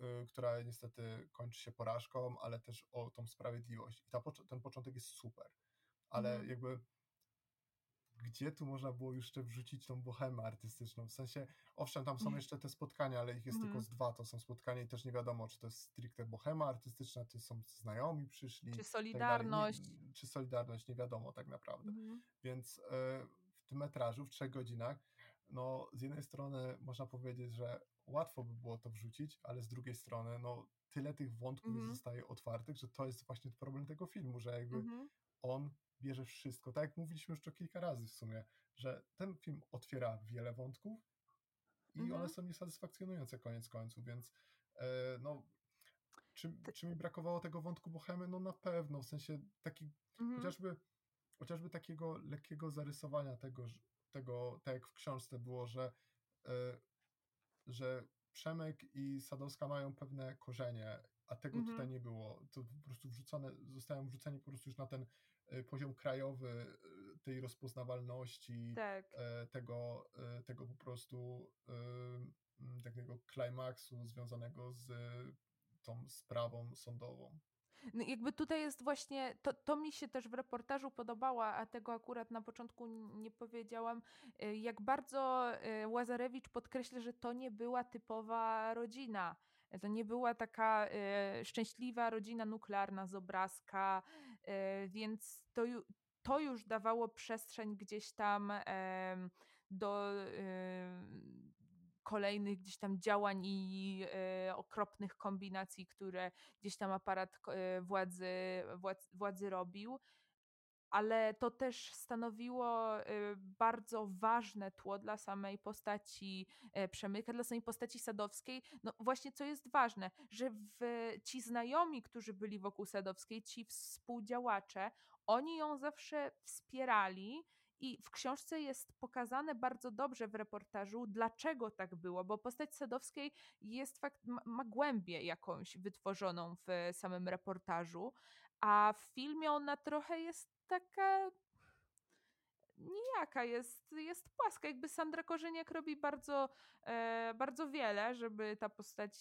Y, która niestety kończy się porażką, ale też o tą sprawiedliwość. I ta, ten początek jest super, ale mm. jakby gdzie tu można było jeszcze wrzucić tą bohemę artystyczną? W sensie, owszem, tam są mhm. jeszcze te spotkania, ale ich jest mm. tylko z dwa, to są spotkania i też nie wiadomo, czy to jest stricte bohema artystyczna, czy są znajomi przyszli. Czy tak Solidarność. Tak nie, czy Solidarność, nie wiadomo tak naprawdę. Mm. Więc y, w tym metrażu, w trzech godzinach, no z jednej strony można powiedzieć, że łatwo by było to wrzucić, ale z drugiej strony, no tyle tych wątków mm zostaje otwartych, że to jest właśnie problem tego filmu, że jakby -hmm. on bierze wszystko. Tak jak mówiliśmy już to kilka razy w sumie, że ten film otwiera wiele wątków i -hmm. one są niesatysfakcjonujące koniec końców, więc e, no czy, czy mi brakowało tego wątku Bohemy? No na pewno, w sensie taki mhm. chociażby chociażby takiego lekkiego zarysowania tego, tego tak jak w książce było, że e, że Przemek i Sadowska mają pewne korzenie, a tego mhm. tutaj nie było. To po prostu wrzucone, zostają wrzuceni po prostu już na ten poziom krajowy e, tej rozpoznawalności, tak. E, tego, tego po prostu takiego klimaksu związanego z tą sprawą sądową. No jakby tutaj jest właśnie, to, to mi się też w reportażu podobało, a tego akurat na początku nie powiedziałam, y, jak bardzo y, Łazarewicz podkreśla, że to nie była typowa rodzina. To nie była taka y, szczęśliwa rodzina nuklearna z obrazka, więc to, to już dawało przestrzeń gdzieś tam do kolejnych gdzieś tam działań i e, okropnych kombinacji, które gdzieś tam aparat e, władzy, władzy robił ale to też stanowiło e, bardzo ważne tło dla samej postaci Przemyka, dla samej postaci Sadowskiej. No właśnie, co jest ważne, że w, ci znajomi, którzy byli wokół Sadowskiej, ci współdziałacze, oni ją zawsze wspierali i w książce jest pokazane bardzo dobrze w reportażu, dlaczego tak było, bo postać Sadowskiej jest fakt, ma głębię jakąś wytworzoną w samym reportażu, a w filmie ona trochę jest taka nijaka, jest, jest płaska. Jakby Sandra Korzeniak robi bardzo, e, bardzo wiele, żeby ta postać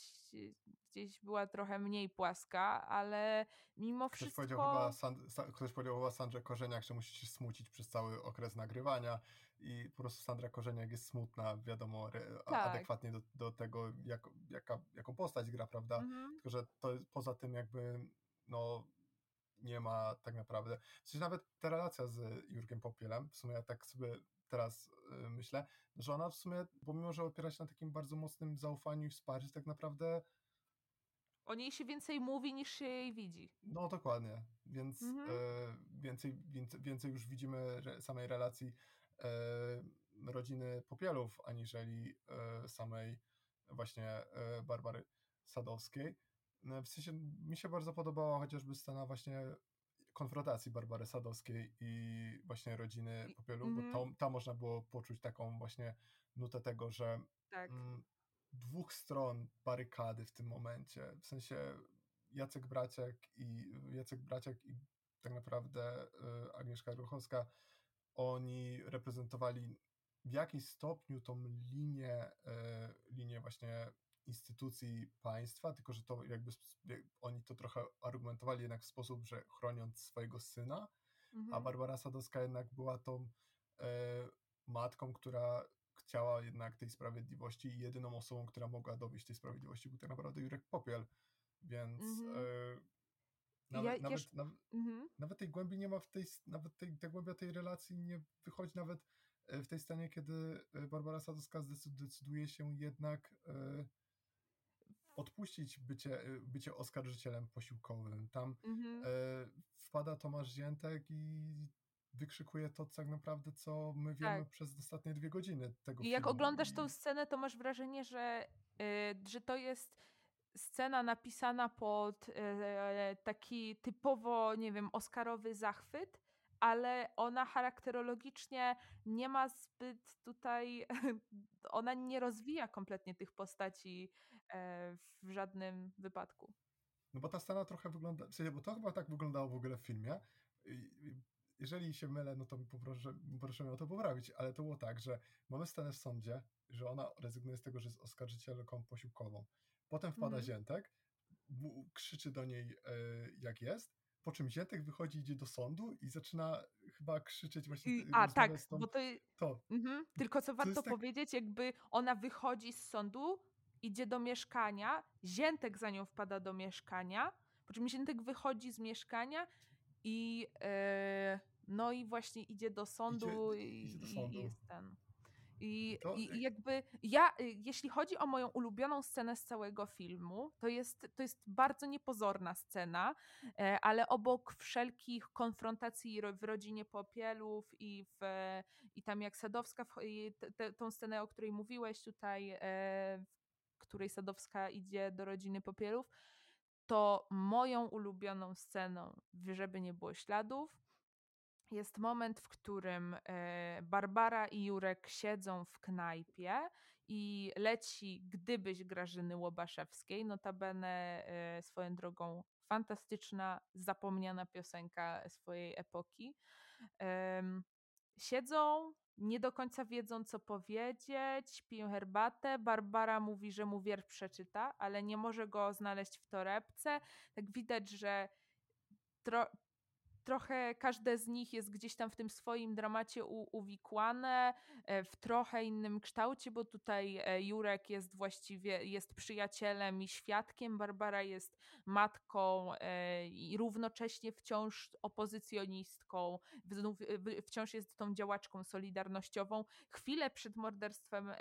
gdzieś była trochę mniej płaska, ale mimo ktoś wszystko... Powiedział chyba. Ktoś powiedział chyba Sandrze Korzeniak, że musi się smucić przez cały okres nagrywania i po prostu Sandra Korzeniak jest smutna, wiadomo, tak. adekwatnie do, do tego, jak, jaka, jaką postać gra, prawda? Mhm. Tylko, że to poza tym jakby no nie ma tak naprawdę. Sensie nawet ta relacja z Jurgiem Popielem, w sumie ja tak sobie teraz y, myślę, że ona w sumie, pomimo, że opiera się na takim bardzo mocnym zaufaniu i wsparciu, tak naprawdę o niej się więcej mówi niż się jej widzi. No dokładnie, więc mhm. e, więcej, więcej, więcej już widzimy samej relacji e, rodziny Popielów, aniżeli e, samej właśnie e, Barbary Sadowskiej. No, w sensie mi się bardzo podobała chociażby scena właśnie konfrontacji Barbary Sadowskiej i właśnie rodziny Popielu, bo Mhm. to, tam można było poczuć taką właśnie nutę tego, że Tak. mm, dwóch stron barykady w tym momencie, w sensie Jacek Braciak i Jacek Braciak i tak naprawdę y, Agnieszka Ruchowska, oni reprezentowali w jakimś stopniu tą linię, y, linię właśnie instytucji państwa, tylko że to jakby oni to trochę argumentowali jednak w sposób, że chroniąc swojego syna, a Mhm. Barbara Sadowska jednak była tą e, matką, która chciała jednak tej sprawiedliwości i jedyną osobą, która mogła dowieść tej sprawiedliwości był tak naprawdę Jurek Popiel, więc Mhm. e, Ja nawet, jeszcze- nawet, Mhm. nawet tej głębi nie ma w tej, nawet tej, ta głębia tej relacji nie wychodzi nawet e, w tej scenie, kiedy e, Barbara Sadowska zdecyd- decyduje się jednak e, odpuścić bycie, e, bycie oskarżycielem posiłkowym. Tam Mhm. e, wpada Tomasz Ziętek i wykrzykuje to tak naprawdę, co my wiemy Tak. przez ostatnie dwie godziny tego I jak filmu. oglądasz tą scenę, to masz wrażenie, że, y, że to jest scena napisana pod e, taki typowo, nie wiem, oscarowy zachwyt, ale ona charakterologicznie nie ma zbyt tutaj, ona nie rozwija kompletnie tych postaci w żadnym wypadku. No bo ta scena trochę wygląda, w sensie, bo to chyba tak wyglądało w ogóle w filmie. Jeżeli się mylę, no to poproszę, proszę mnie o to poprawić, ale to było tak, że mamy scenę w sądzie, że ona rezygnuje z tego, że jest oskarżycielką posiłkową. Potem wpada Mhm. Ziętek, krzyczy do niej, e, jak jest, po czym Ziętek wychodzi, idzie do sądu i zaczyna chyba krzyczeć właśnie, I, a tak, tą, bo to, to, Mhm. Tylko co warto tak- powiedzieć, jakby ona wychodzi z sądu, idzie do mieszkania, Ziętek za nią wpada do mieszkania, po czym Ziętek wychodzi z mieszkania i e, no i właśnie idzie do sądu i, idzie do sądu. i jest ten. I, To- i, jakby ja, jeśli chodzi o moją ulubioną scenę z całego filmu, to jest, to jest bardzo niepozorna scena, e, ale obok wszelkich konfrontacji ro- w rodzinie Popielów i, w, i tam jak Sadowska, i te, tą scenę, o której mówiłeś tutaj, e, w której Sadowska idzie do rodziny Popielów, to moją ulubioną sceną, żeby nie było śladów, jest moment, w którym e, Barbara i Jurek siedzą w knajpie i leci Gdybyś Grażyny Łobaszewskiej, notabene e, swoją drogą fantastyczna, zapomniana piosenka swojej epoki. Siedzą, nie do końca wiedzą, co powiedzieć, piją herbatę. Barbara mówi, że mu wiersz przeczyta, ale nie może go znaleźć w torebce. Tak widać, że trochę każde z nich jest gdzieś tam w tym swoim dramacie u, uwikłane, e, w trochę innym kształcie, bo tutaj e, Jurek jest właściwie jest przyjacielem i świadkiem, Barbara jest matką e, i równocześnie wciąż opozycjonistką, wciąż jest tą działaczką solidarnościową. Chwilę przed morderstwem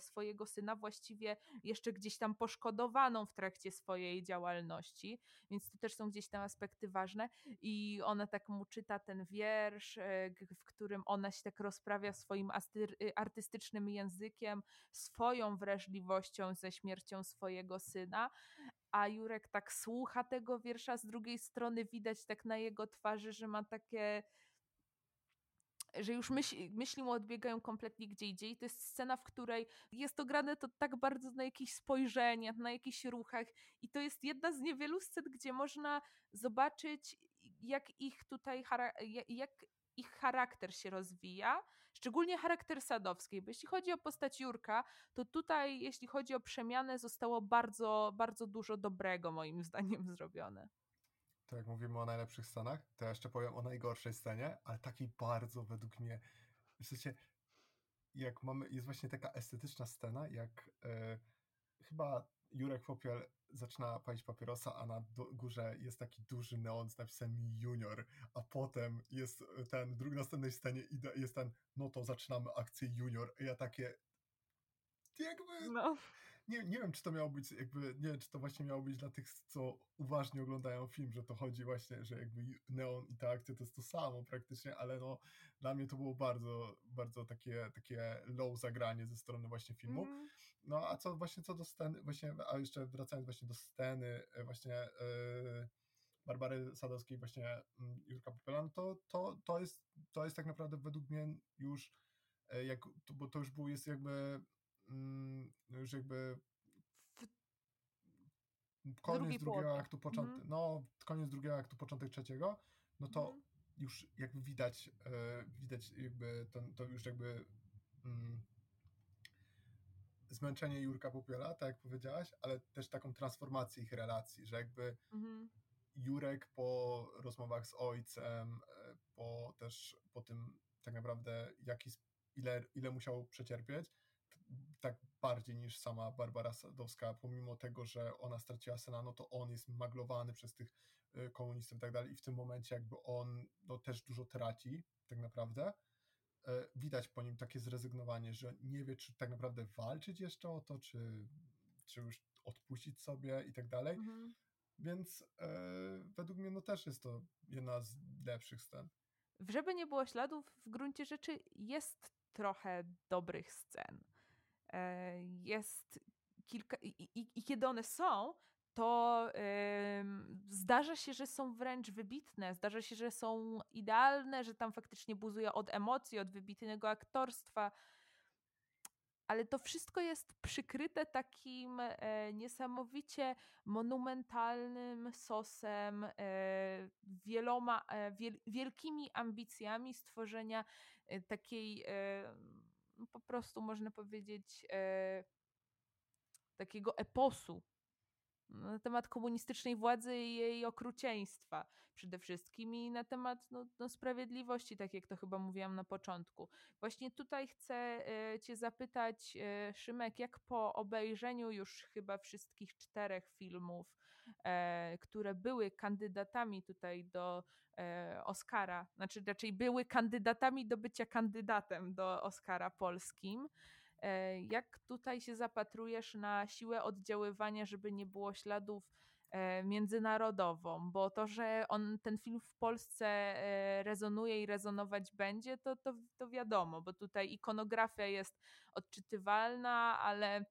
swojego syna właściwie jeszcze gdzieś tam poszkodowaną w trakcie swojej działalności, więc to też są gdzieś tam aspekty ważne i ona tak mu czyta ten wiersz, e, w którym ona się tak rozprawia swoim y, artystycznym językiem, swoją wrażliwością ze śmiercią swojego syna, a Jurek tak słucha tego wiersza, z drugiej strony widać tak na jego twarzy, że ma takie że już myśli, myśli mu odbiegają kompletnie gdzie indziej. To jest scena, w której jest to grane to tak bardzo na jakichś spojrzeniach, na jakichś ruchach i to jest jedna z niewielu scen, gdzie można zobaczyć jak ich tutaj, jak ich charakter się rozwija, szczególnie charakter Sadowskiej, bo jeśli chodzi o postać Jurka, to tutaj, jeśli chodzi o przemianę, zostało bardzo, bardzo dużo dobrego moim zdaniem zrobione. To jak mówimy o najlepszych scenach, to ja jeszcze powiem o najgorszej scenie, ale takiej bardzo według mnie, w sensie, jak mamy, jest właśnie taka estetyczna scena, jak e, chyba Jurek Popiel zaczyna palić papierosa, a na górze jest taki duży neon z napisem Junior, a potem jest ten, w drugiej następnej scenie jest ten, no to zaczynamy akcję Junior, ja takie, jakby, No. nie, nie wiem, czy to miało być jakby, nie wiem, czy to właśnie miało być dla tych, co uważnie oglądają film, że to chodzi właśnie, że jakby neon i ta akcja to jest to samo praktycznie, ale no dla mnie to było bardzo, bardzo takie, takie low zagranie ze strony właśnie filmu. Mm. No a co właśnie co do sceny, właśnie, a jeszcze wracając właśnie do sceny e, właśnie yy, Barbary Sadowskiej, właśnie mm, Jurka Popela, no to, to, to, jest, to jest tak naprawdę według mnie już e, jak, bo to już był, jest jakby mm, już jakby koniec drugiego aktu, początek, mm. no koniec drugiego aktu, początek trzeciego, no to mm. już jakby widać, e, widać jakby to, to już jakby mm, zmęczenie Jurka Popiela, tak jak powiedziałaś, ale też taką transformację ich relacji, że jakby mm. Jurek po rozmowach z ojcem, e, po też po tym tak naprawdę jaki, ile, ile musiał przecierpieć, tak bardziej niż sama Barbara Sadowska, pomimo tego, że ona straciła syna, no to on jest maglowany przez tych y, komunistów i tak dalej i w tym momencie jakby on no, też dużo traci tak naprawdę. E, widać po nim takie zrezygnowanie, że nie wie, czy tak naprawdę walczyć jeszcze o to, czy, czy już odpuścić sobie i tak dalej. Mhm. Więc e, według mnie no też jest to jedna z lepszych scen. W Żeby nie było śladów, w gruncie rzeczy jest trochę dobrych scen. E, jest kilka, i, i, i kiedy one są, to yy, zdarza się, że są wręcz wybitne, zdarza się, że są idealne, że tam faktycznie buzuje od emocji, od wybitnego aktorstwa, ale to wszystko jest przykryte takim e, niesamowicie monumentalnym sosem, e, wieloma, e, wiel, wielkimi ambicjami stworzenia takiej po prostu można powiedzieć takiego eposu na temat komunistycznej władzy i jej okrucieństwa przede wszystkim i na temat no, no, sprawiedliwości, tak jak to chyba mówiłam na początku. Właśnie tutaj chcę e, Cię zapytać, e, Szymek, jak po obejrzeniu już chyba wszystkich czterech filmów, e, które były kandydatami tutaj do Oscara, znaczy raczej były kandydatami do bycia kandydatem do Oscara polskim, jak tutaj się zapatrujesz na siłę oddziaływania, żeby nie było śladów e, międzynarodową, bo to, że on, ten film w Polsce e, rezonuje i rezonować będzie, to, to, to wiadomo, bo tutaj ikonografia jest odczytywalna, ale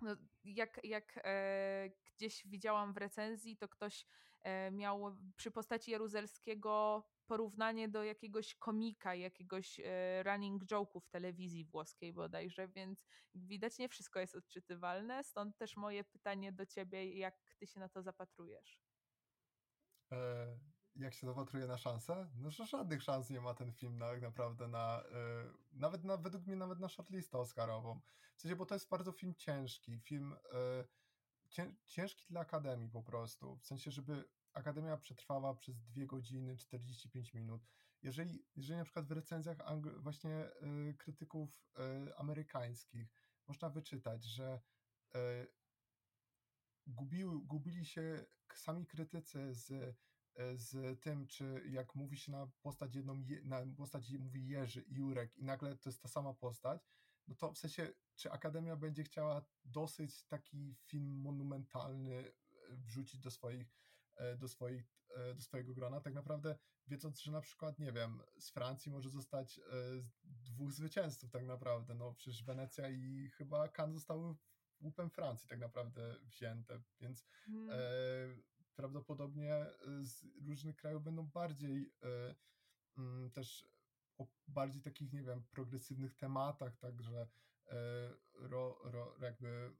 no, jak, jak e, gdzieś widziałam w recenzji, to ktoś e, miał przy postaci Jaruzelskiego porównanie do jakiegoś komika, jakiegoś e, running joke'u w telewizji włoskiej bodajże, więc widać nie wszystko jest odczytywalne, stąd też moje pytanie do ciebie, jak ty się na to zapatrujesz? E, jak się zapatruje na szansę? No, że żadnych szans nie ma ten film na, tak naprawdę na, e, nawet na, według mnie nawet na shortlistę oscarową. W sensie, bo to jest bardzo film ciężki, film e, ciężki dla Akademii po prostu, w sensie, żeby Akademia przetrwała przez 2 godziny 45 minut. Jeżeli, jeżeli na przykład w recenzjach właśnie y, krytyków y, amerykańskich można wyczytać, że y, gubiły, gubili się sami krytycy z, z tym, czy jak mówi się na postać jedną, na postać mówi Jerzy Jurek i nagle to jest ta sama postać, no to w sensie, czy Akademia będzie chciała dosyć taki film monumentalny wrzucić do swoich do, swoich, e, do swojego grona, tak naprawdę wiedząc, że na przykład, nie wiem, z Francji może zostać e, dwóch zwycięzców tak naprawdę, no przecież Wenecja i chyba Cannes zostały łupem Francji tak naprawdę wzięte, więc hmm. e, prawdopodobnie z różnych krajów będą bardziej e, m, mm, też o bardziej takich, nie wiem, progresywnych tematach, także e, ro, ro, jakby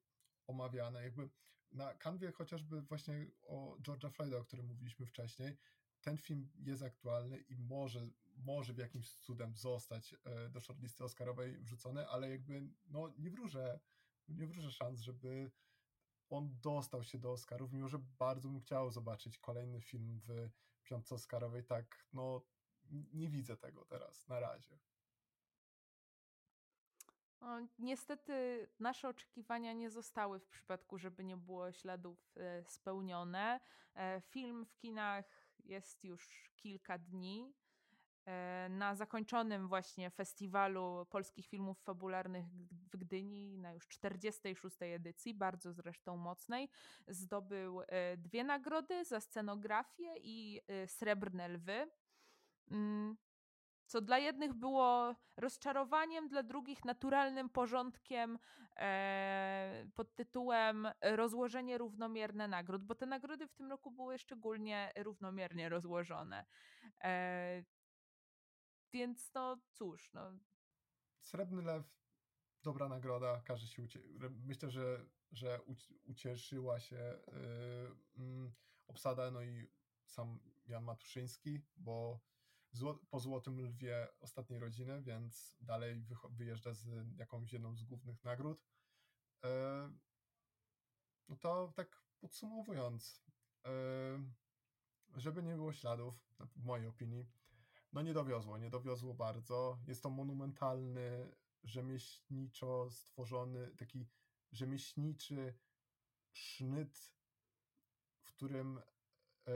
omawiane, jakby na kanwie chociażby właśnie o George'a Floyda, o którym mówiliśmy wcześniej, ten film jest aktualny i może, może w jakimś cudem zostać e, do shortlisty Oscarowej wrzucony, ale jakby no, nie wróżę, nie wróżę szans, żeby on dostał się do Oscarów, mimo że bardzo bym chciał zobaczyć kolejny film w piątce Oscarowej, tak no nie widzę tego teraz, na razie. No, niestety nasze oczekiwania nie zostały w przypadku, żeby nie było śladów e, spełnione. E, film w kinach jest już kilka dni. e, na zakończonym właśnie festiwalu polskich filmów fabularnych w Gdyni na już 46. edycji, bardzo zresztą mocnej. Zdobył dwie nagrody za scenografię i srebrne lwy. Mm, co dla jednych było rozczarowaniem, dla drugich naturalnym porządkiem e, pod tytułem rozłożenie równomierne nagród, bo te nagrody w tym roku były szczególnie równomiernie rozłożone. E, więc no cóż, no. Srebrny Lew, dobra nagroda, każe się ucie... myślę, że, że ucieszyła się yy, obsada, no i sam Jan Matuszyński, bo po Złotym Lwie ostatniej rodziny, więc dalej wyjeżdża z jakąś jedną z głównych nagród. E, no to tak podsumowując, e, żeby nie było śladów, w mojej opinii, no nie dowiozło, nie dowiozło bardzo. Jest to monumentalny, rzemieślniczo stworzony, taki rzemieślniczy sznyt, w którym e,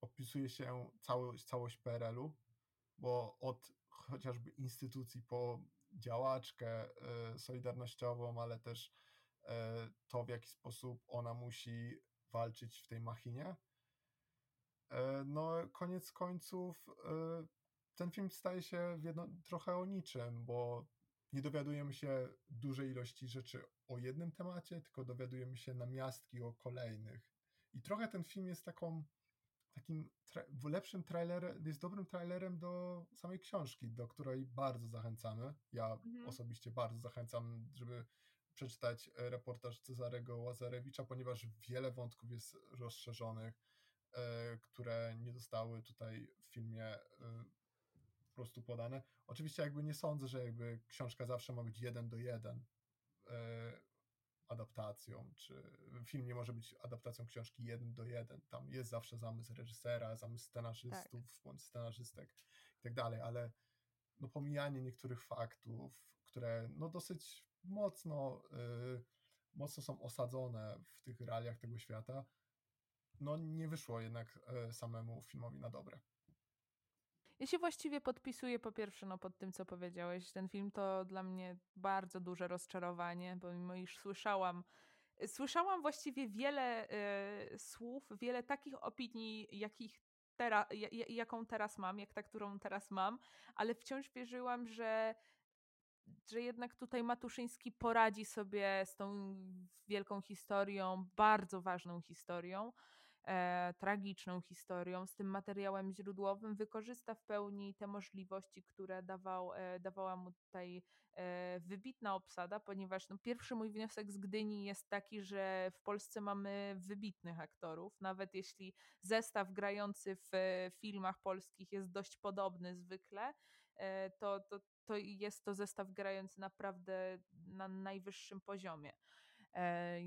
opisuje się całość, całość PRL-u bo od chociażby instytucji po działaczkę e, solidarnościową, ale też e, to, w jaki sposób ona musi walczyć w tej machinie. E, no, koniec końców, ten film staje się jedno, trochę o niczym, bo nie dowiadujemy się dużej ilości rzeczy o jednym temacie, tylko dowiadujemy się namiastki o kolejnych. I trochę ten film jest taką takim lepszym trailerem, jest dobrym trailerem do samej książki, do której bardzo zachęcamy. Ja mhm. osobiście bardzo zachęcam, żeby przeczytać e, reportaż Cezarego Łazarewicza, ponieważ wiele wątków jest rozszerzonych, e, które nie zostały tutaj w filmie e, po prostu podane. Oczywiście jakby nie sądzę, że jakby książka zawsze ma być jeden do jeden adaptacją, czy film nie może być adaptacją książki jeden do jeden. Tam jest zawsze zamysł reżysera, zamysł scenarzystów, tak. bądź scenarzystek i tak dalej, ale no pomijanie niektórych faktów, które no dosyć mocno, yy, mocno są osadzone w tych realiach tego świata, no nie wyszło jednak yy, samemu filmowi na dobre. Ja się właściwie podpisuję po pierwsze no, pod tym, co powiedziałeś. Ten film to dla mnie bardzo duże rozczarowanie, pomimo iż słyszałam Słyszałam właściwie wiele y, słów, wiele takich opinii, jakich tera, jaką teraz mam, jak ta, którą teraz mam, ale wciąż wierzyłam, że, że jednak tutaj Matuszyński poradzi sobie z tą wielką historią, bardzo ważną historią e, tragiczną historią, z tym materiałem źródłowym, wykorzysta w pełni te możliwości, które dawał, e, dawała mu tutaj e, wybitna obsada, ponieważ no, pierwszy mój wniosek z Gdyni jest taki, że w Polsce mamy wybitnych aktorów, nawet jeśli zestaw grający w filmach polskich jest dość podobny zwykle, e, to, to, to jest to zestaw grający naprawdę na najwyższym poziomie. E,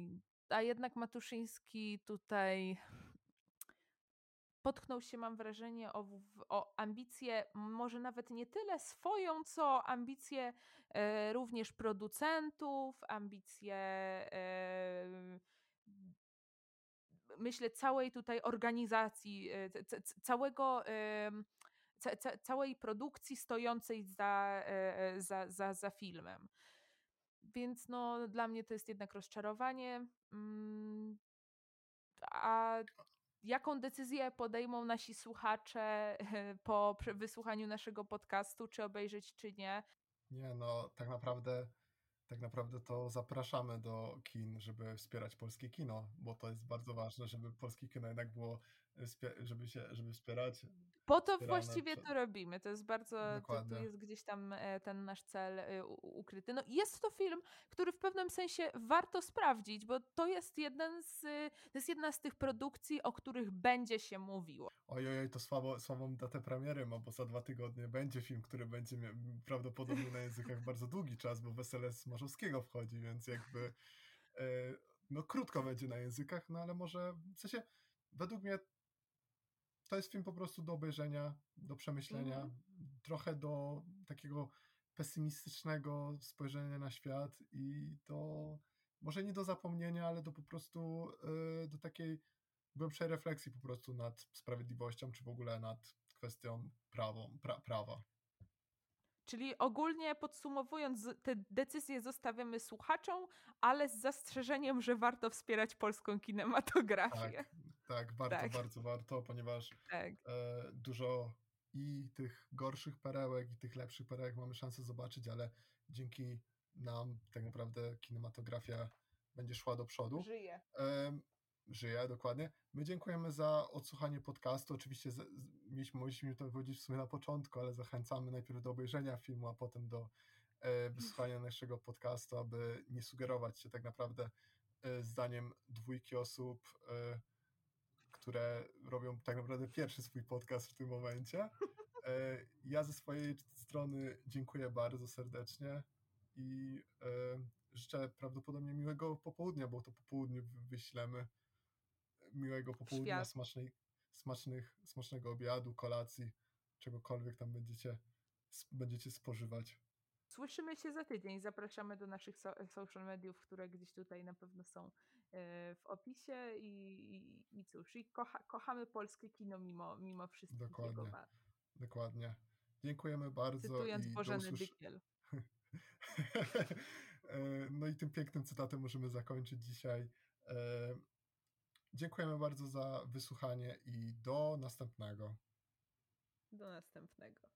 a jednak Matuszyński tutaj potknął się, mam wrażenie, o, o ambicję, może nawet nie tyle swoją, co ambicje e, również producentów, ambicje e, myślę całej tutaj organizacji, e, całego całej produkcji stojącej za, e, e, za, za, za filmem. Więc no, dla mnie to jest jednak rozczarowanie. Mm, a jaką decyzję podejmą nasi słuchacze po wysłuchaniu naszego podcastu, czy obejrzeć, czy nie. Nie, no tak naprawdę tak naprawdę to zapraszamy do kin, żeby wspierać polskie kino, bo to jest bardzo ważne, żeby polskie kino jednak było, żeby się, żeby wspierać po to właściwie to robimy. To jest bardzo, to, to, jest gdzieś tam e, ten nasz cel e, ukryty. No jest to film, który w pewnym sensie warto sprawdzić, bo to jest jeden z, to jest jedna z tych produkcji, o których będzie się mówiło. Ojoj, to słabo, słabą datę premiery ma, bo za dwa tygodnie będzie film, który będzie miał prawdopodobnie na językach bardzo długi czas, bo Wesele Smarzowskiego wchodzi, więc jakby e, no krótko będzie na językach, no ale może, w sensie według mnie to jest film po prostu do obejrzenia, do przemyślenia, mm. trochę do takiego pesymistycznego spojrzenia na świat i do, może nie do zapomnienia, ale do po prostu, yy, do takiej głębszej refleksji po prostu nad sprawiedliwością, czy w ogóle nad kwestią prawą, pra, prawa. Czyli ogólnie podsumowując, te decyzje zostawiamy słuchaczom, ale z zastrzeżeniem, że warto wspierać polską kinematografię. Tak, tak, warto, Tak. bardzo warto, ponieważ Tak. e, dużo i tych gorszych perełek, i tych lepszych perełek mamy szansę zobaczyć, ale dzięki nam tak naprawdę kinematografia będzie szła do przodu. Żyje. Em, żyje, dokładnie. My dziękujemy za odsłuchanie podcastu. Oczywiście z, z, mieliśmy, mogliśmy to powiedzieć w sumie na początku, ale zachęcamy najpierw do obejrzenia filmu, a potem do e, wysłuchania naszego podcastu, aby nie sugerować się tak naprawdę e, zdaniem dwójki osób, e, które robią tak naprawdę pierwszy swój podcast w tym momencie. E, ja ze swojej strony dziękuję bardzo serdecznie i e, życzę prawdopodobnie miłego popołudnia, bo to po południu wy- wyślemy. Miłego popołudnia, Świat. smacznej, smacznych, smacznego obiadu, kolacji, czegokolwiek tam będziecie, będziecie spożywać. Słyszymy się za tydzień. Zapraszamy do naszych so social mediów, które gdzieś tutaj na pewno są w opisie. I, i, i cóż, i kocha, kochamy polskie kino mimo, mimo wszystkich jego Dokładnie. Dokładnie. Dziękujemy bardzo Cytując Bożenę usłysz... Dykiel. E, No i tym pięknym cytatem możemy zakończyć dzisiaj. E, Dziękujemy bardzo za wysłuchanie i do następnego. Do następnego.